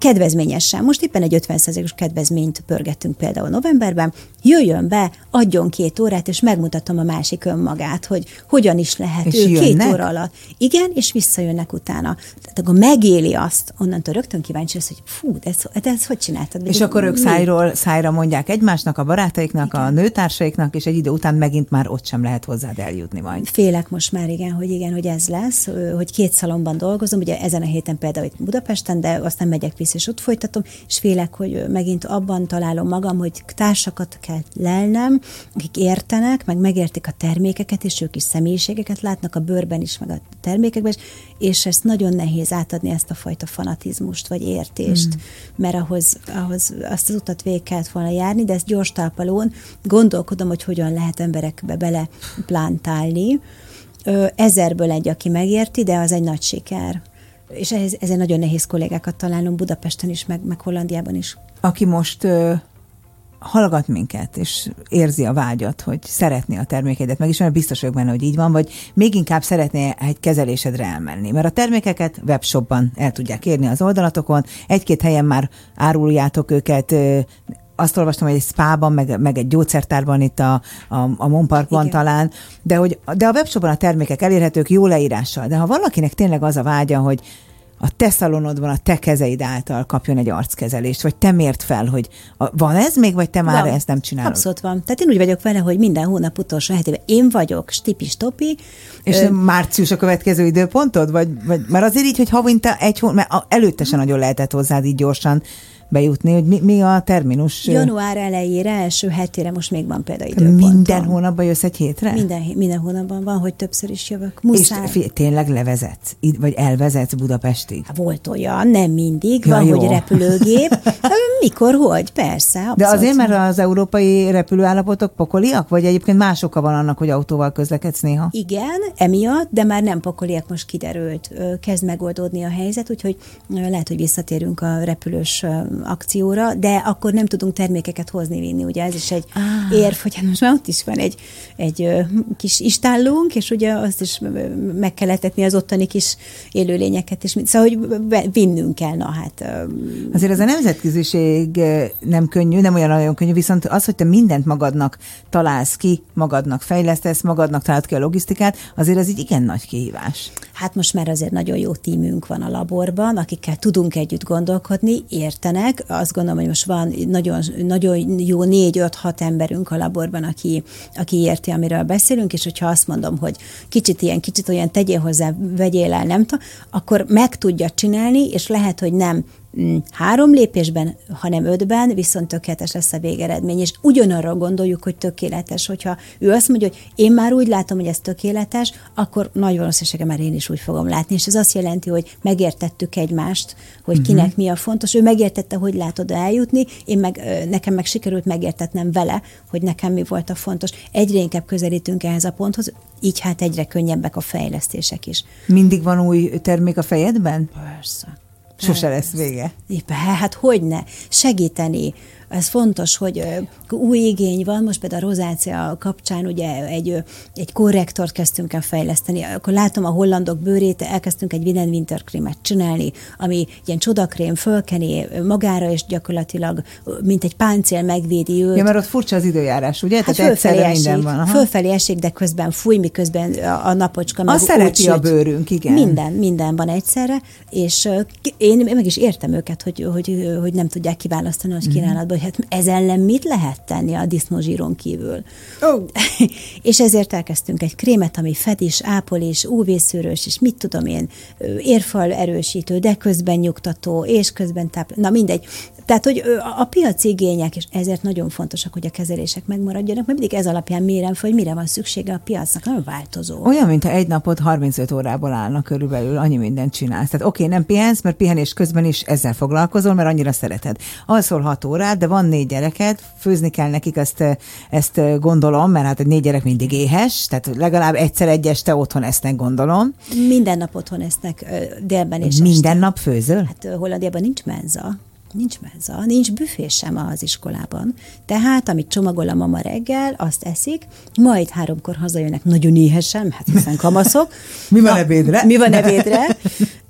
kedvezményesen. Most éppen egy 50%-os kedvezményt pörgettünk például novemberben. Jöjjön be, adjon két órát, és megmutatom a másik önmagát, hogy hogyan is lehet és ő jönnek? két óra alatt. Igen, és visszajönnek utána. Tehát akkor megéli azt, onnantól rögtön kíváncsi lesz, hogy fú, de ezt, de ezt hogy csináltad? És akkor ők szájról szájra mondják egymásnak, a barátaiknak, igen. a nőtársaiknak, és egy idő után megint már ott sem lehet hozzád eljutni majd. Félek most már, igen, hogy igen, hogy ez lesz, hogy két szalomban dolgozom, ugye ezen a héten például itt Budapesten, de aztán megyek vissza egész, és ott folytatom, és félek, hogy megint abban találom magam, hogy társakat kell lelnem, akik értenek, meg megértik a termékeket, és ők is személyiségeket látnak a bőrben is, meg a termékekben is, és ezt nagyon nehéz átadni ezt a fajta fanatizmust, vagy értést, mm. mert ahhoz, ahhoz azt az utat végig kellett volna járni, de ezt gyors talpalón gondolkodom, hogy hogyan lehet emberekbe bele plántálni. Ezerből egy, aki megérti, de az egy nagy siker. És ez, ezen nagyon nehéz kollégákat találnom Budapesten is, meg, meg Hollandiában is. Aki most ö, hallgat minket, és érzi a vágyat, hogy szeretné a termékedet megismerni, biztos vagyok benne, hogy így van, vagy még inkább szeretné egy kezelésedre elmenni. Mert a termékeket webshopban el tudják érni az oldalatokon, egy-két helyen már áruljátok őket, azt olvastam, hogy egy spában, meg, meg egy gyógyszertárban itt a, a, a Monparkban Igen. talán, de, hogy, de a webshopban a termékek elérhetők jó leírással. De ha valakinek tényleg az a vágya, hogy a te szalonodban a te kezeid által kapjon egy arckezelést, vagy te mért fel, hogy a, van ez még, vagy te már van. ezt nem csinálod? Abszolút van. Tehát én úgy vagyok vele, hogy minden hónap utolsó hetében én vagyok, stipi stopi. És ö... március a következő időpontod? Vagy, vagy, mert azért így, hogy havonta egy hónap, mert előtte sem nagyon lehetett hozzád így gyorsan bejutni, hogy mi, mi a terminus? Január elejére, első hetére most még van például időpont. Minden hónapban jössz egy hétre? Minden, minden hónapban van, hogy többször is jövök. Muszáj. És fi, tényleg levezetsz? Vagy elvezetsz Budapestig? Hát volt olyan, nem mindig, ja, van, jó. hogy repülőgép. Mikor, hogy? Persze. Abszolút. De azért, mert az európai repülőállapotok pokoliak? Vagy egyébként más oka van annak, hogy autóval közlekedsz néha? Igen, emiatt, de már nem pokoliak, most kiderült. Kezd megoldódni a helyzet, úgyhogy lehet, hogy visszatérünk a repülős akcióra, de akkor nem tudunk termékeket hozni, vinni. Ugye ez is egy ah. érv, hogy hát most már ott is van egy, egy kis istállunk, és ugye azt is meg kell etetni az ottani kis élőlényeket, és szóval, hogy vinnünk kell, na hát. Azért ez a nemzetköziség nem könnyű, nem olyan nagyon könnyű, viszont az, hogy te mindent magadnak találsz ki, magadnak fejlesztesz, magadnak találod ki a logisztikát, azért ez egy igen nagy kihívás. Hát most már azért nagyon jó tímünk van a laborban, akikkel tudunk együtt gondolkodni, értenek, meg. Azt gondolom, hogy most van nagyon, nagyon jó négy-öt-hat emberünk a laborban, aki, aki érti, amiről beszélünk, és hogyha azt mondom, hogy kicsit ilyen, kicsit olyan tegyél hozzá, vegyél el, nem tudom, akkor meg tudja csinálni, és lehet, hogy nem három lépésben, hanem ötben, viszont tökéletes lesz a végeredmény. És ugyanarra gondoljuk, hogy tökéletes. Hogyha ő azt mondja, hogy én már úgy látom, hogy ez tökéletes, akkor nagy valószínűsége már én is úgy fogom látni. És ez azt jelenti, hogy megértettük egymást, hogy uh-huh. kinek mi a fontos. Ő megértette, hogy látod eljutni, én meg, nekem meg sikerült megértetnem vele, hogy nekem mi volt a fontos. Egyre inkább közelítünk ehhez a ponthoz, így hát egyre könnyebbek a fejlesztések is. Mindig van új termék a fejedben? Persze. Sose lesz vége. Éppen, hát hogy ne? Segíteni, ez fontos, hogy új igény van, most például a rozácia kapcsán ugye egy, egy korrektort kezdtünk el fejleszteni, akkor látom a hollandok bőrét, elkezdtünk egy Winen Winter krémet csinálni, ami ilyen csodakrém fölkeni magára, és gyakorlatilag mint egy páncél megvédi őt. Ja, mert ott furcsa az időjárás, ugye? Hát Tehát egyszerre esik, minden van. Aha. Fölfelé esik, de közben fúj, miközben a napocska meg Azt szereti a bőrünk, igen. Minden, minden van egyszerre, és én meg is értem őket, hogy, hogy, hogy nem tudják kiválasztani a mhm. kínálatból, hogy hát ez ellen mit lehet tenni a disznózsíron kívül? Oh. és ezért elkezdtünk egy krémet, ami fedés, ápolés, UV-szűrős, és mit tudom én, érfal erősítő, de közben nyugtató, és közben táp... Na mindegy. Tehát, hogy a piaci igények, és ezért nagyon fontosak, hogy a kezelések megmaradjanak, mert mindig ez alapján mérem fel, hogy mire van szüksége a piacnak, nagyon változó. Olyan, mintha egy napot 35 órából állnak körülbelül, annyi mindent csinálsz. Tehát oké, okay, nem pihensz, mert pihenés közben is ezzel foglalkozol, mert annyira szereted. Alszol 6 órát, de van négy gyereket, főzni kell nekik, ezt, ezt gondolom, mert hát egy négy gyerek mindig éhes, tehát legalább egyszer egy este otthon esznek, gondolom. Minden nap otthon esznek, délben és Minden este. nap főzöl? Hát Hollandiában nincs menza. Nincs menza, nincs büfé sem az iskolában. Tehát, amit csomagol a mama reggel, azt eszik, majd háromkor hazajönnek nagyon éhesen, hát hiszen kamaszok. mi van ebédre? Mi van ebédre?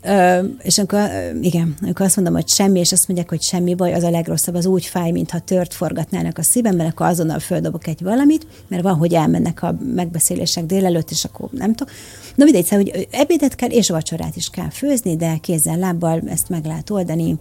Ö, és amikor, igen, amikor azt mondom, hogy semmi, és azt mondják, hogy semmi baj, az a legrosszabb, az úgy fáj, mintha tört forgatnának a szívemben, akkor azonnal földobok egy valamit, mert van, hogy elmennek a megbeszélések délelőtt, és akkor nem tudom. Na mindegy, szóval, hogy ebédet kell, és vacsorát is kell főzni, de kézzel, lábbal ezt meg lehet oldani,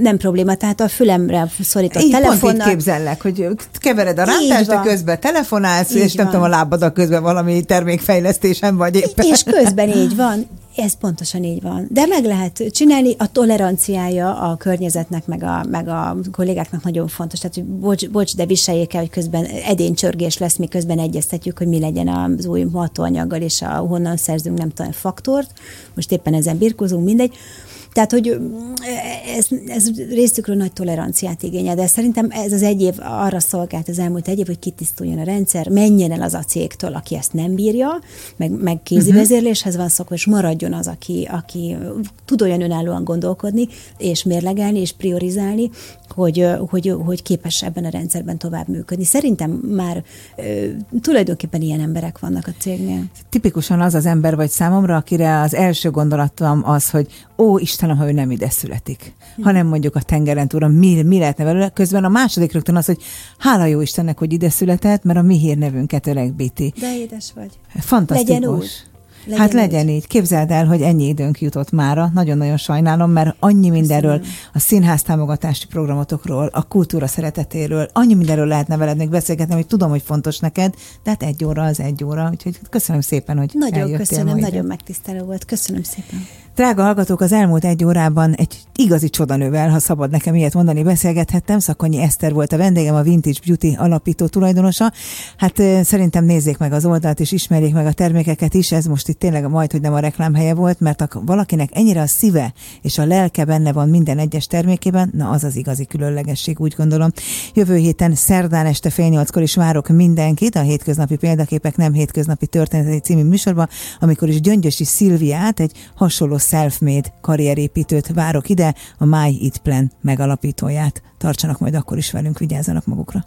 nem probléma, tehát a fülemre szorított Így telefonnal. Pont képzellek, hogy kevered a rántást, de közben telefonálsz, így és van. nem tudom, a lábad a közben valami termékfejlesztésen vagy éppen. És közben így van, Ez pontosan így van. De meg lehet csinálni, a toleranciája a környezetnek, meg a, meg a kollégáknak nagyon fontos. Tehát, hogy bocs, bocs, de viseljék el, hogy közben edénycsörgés lesz, miközben egyeztetjük, hogy mi legyen az új matóanyaggal, és a, honnan szerzünk nem tudom, faktort. Most éppen ezen birkozunk, mindegy. Tehát, hogy ez, ez részükről nagy toleranciát igényel, de szerintem ez az egy év arra szolgált az elmúlt egy év, hogy kitisztuljon a rendszer, menjen el az a cégtől, aki ezt nem bírja, meg, meg kézi uh-huh. vezérléshez van szokva, és maradjon az, aki, aki tud olyan önállóan gondolkodni, és mérlegelni, és priorizálni, hogy, hogy, hogy képes ebben a rendszerben tovább működni. Szerintem már tulajdonképpen ilyen emberek vannak a cégnél. Tipikusan az az ember vagy számomra, akire az első gondolatom az, hogy ó, Istenem, ha ő nem ide születik, hm. hanem mondjuk a tengeren túl, mi, mi lehetne belőle. Közben a második rögtön az, hogy hála jó Istennek, hogy ide született, mert a mi hírnevünket öregbíti. De édes vagy. Fantasztikus. Legyen úgy. Legyen hát legyen így. így. Képzeld el, hogy ennyi időnk jutott mára. Nagyon-nagyon sajnálom, mert annyi mindenről, a színház támogatási programotokról, a kultúra szeretetéről, annyi mindenről lehetne veled még beszélgetni, hogy tudom, hogy fontos neked, de hát egy óra az egy óra. Úgyhogy köszönöm szépen, hogy Nagyon köszönöm, nagyon megtisztelő volt. Köszönöm szépen. Drága hallgatók, az elmúlt egy órában egy igazi csodanővel, ha szabad nekem ilyet mondani, beszélgethettem. Szakonyi Eszter volt a vendégem, a Vintage Beauty alapító tulajdonosa. Hát szerintem nézzék meg az oldalt, és ismerjék meg a termékeket is. Ez most itt tényleg majd, hogy nem a reklámhelye volt, mert ha valakinek ennyire a szíve és a lelke benne van minden egyes termékében, na az az igazi különlegesség, úgy gondolom. Jövő héten szerdán este fél nyolckor is várok mindenkit a hétköznapi példaképek nem hétköznapi történeti című műsorba, amikor is Gyöngyösi Szilviát, egy hasonló self-made karrierépítőt várok ide, a My It Plan megalapítóját. Tartsanak majd akkor is velünk, vigyázzanak magukra.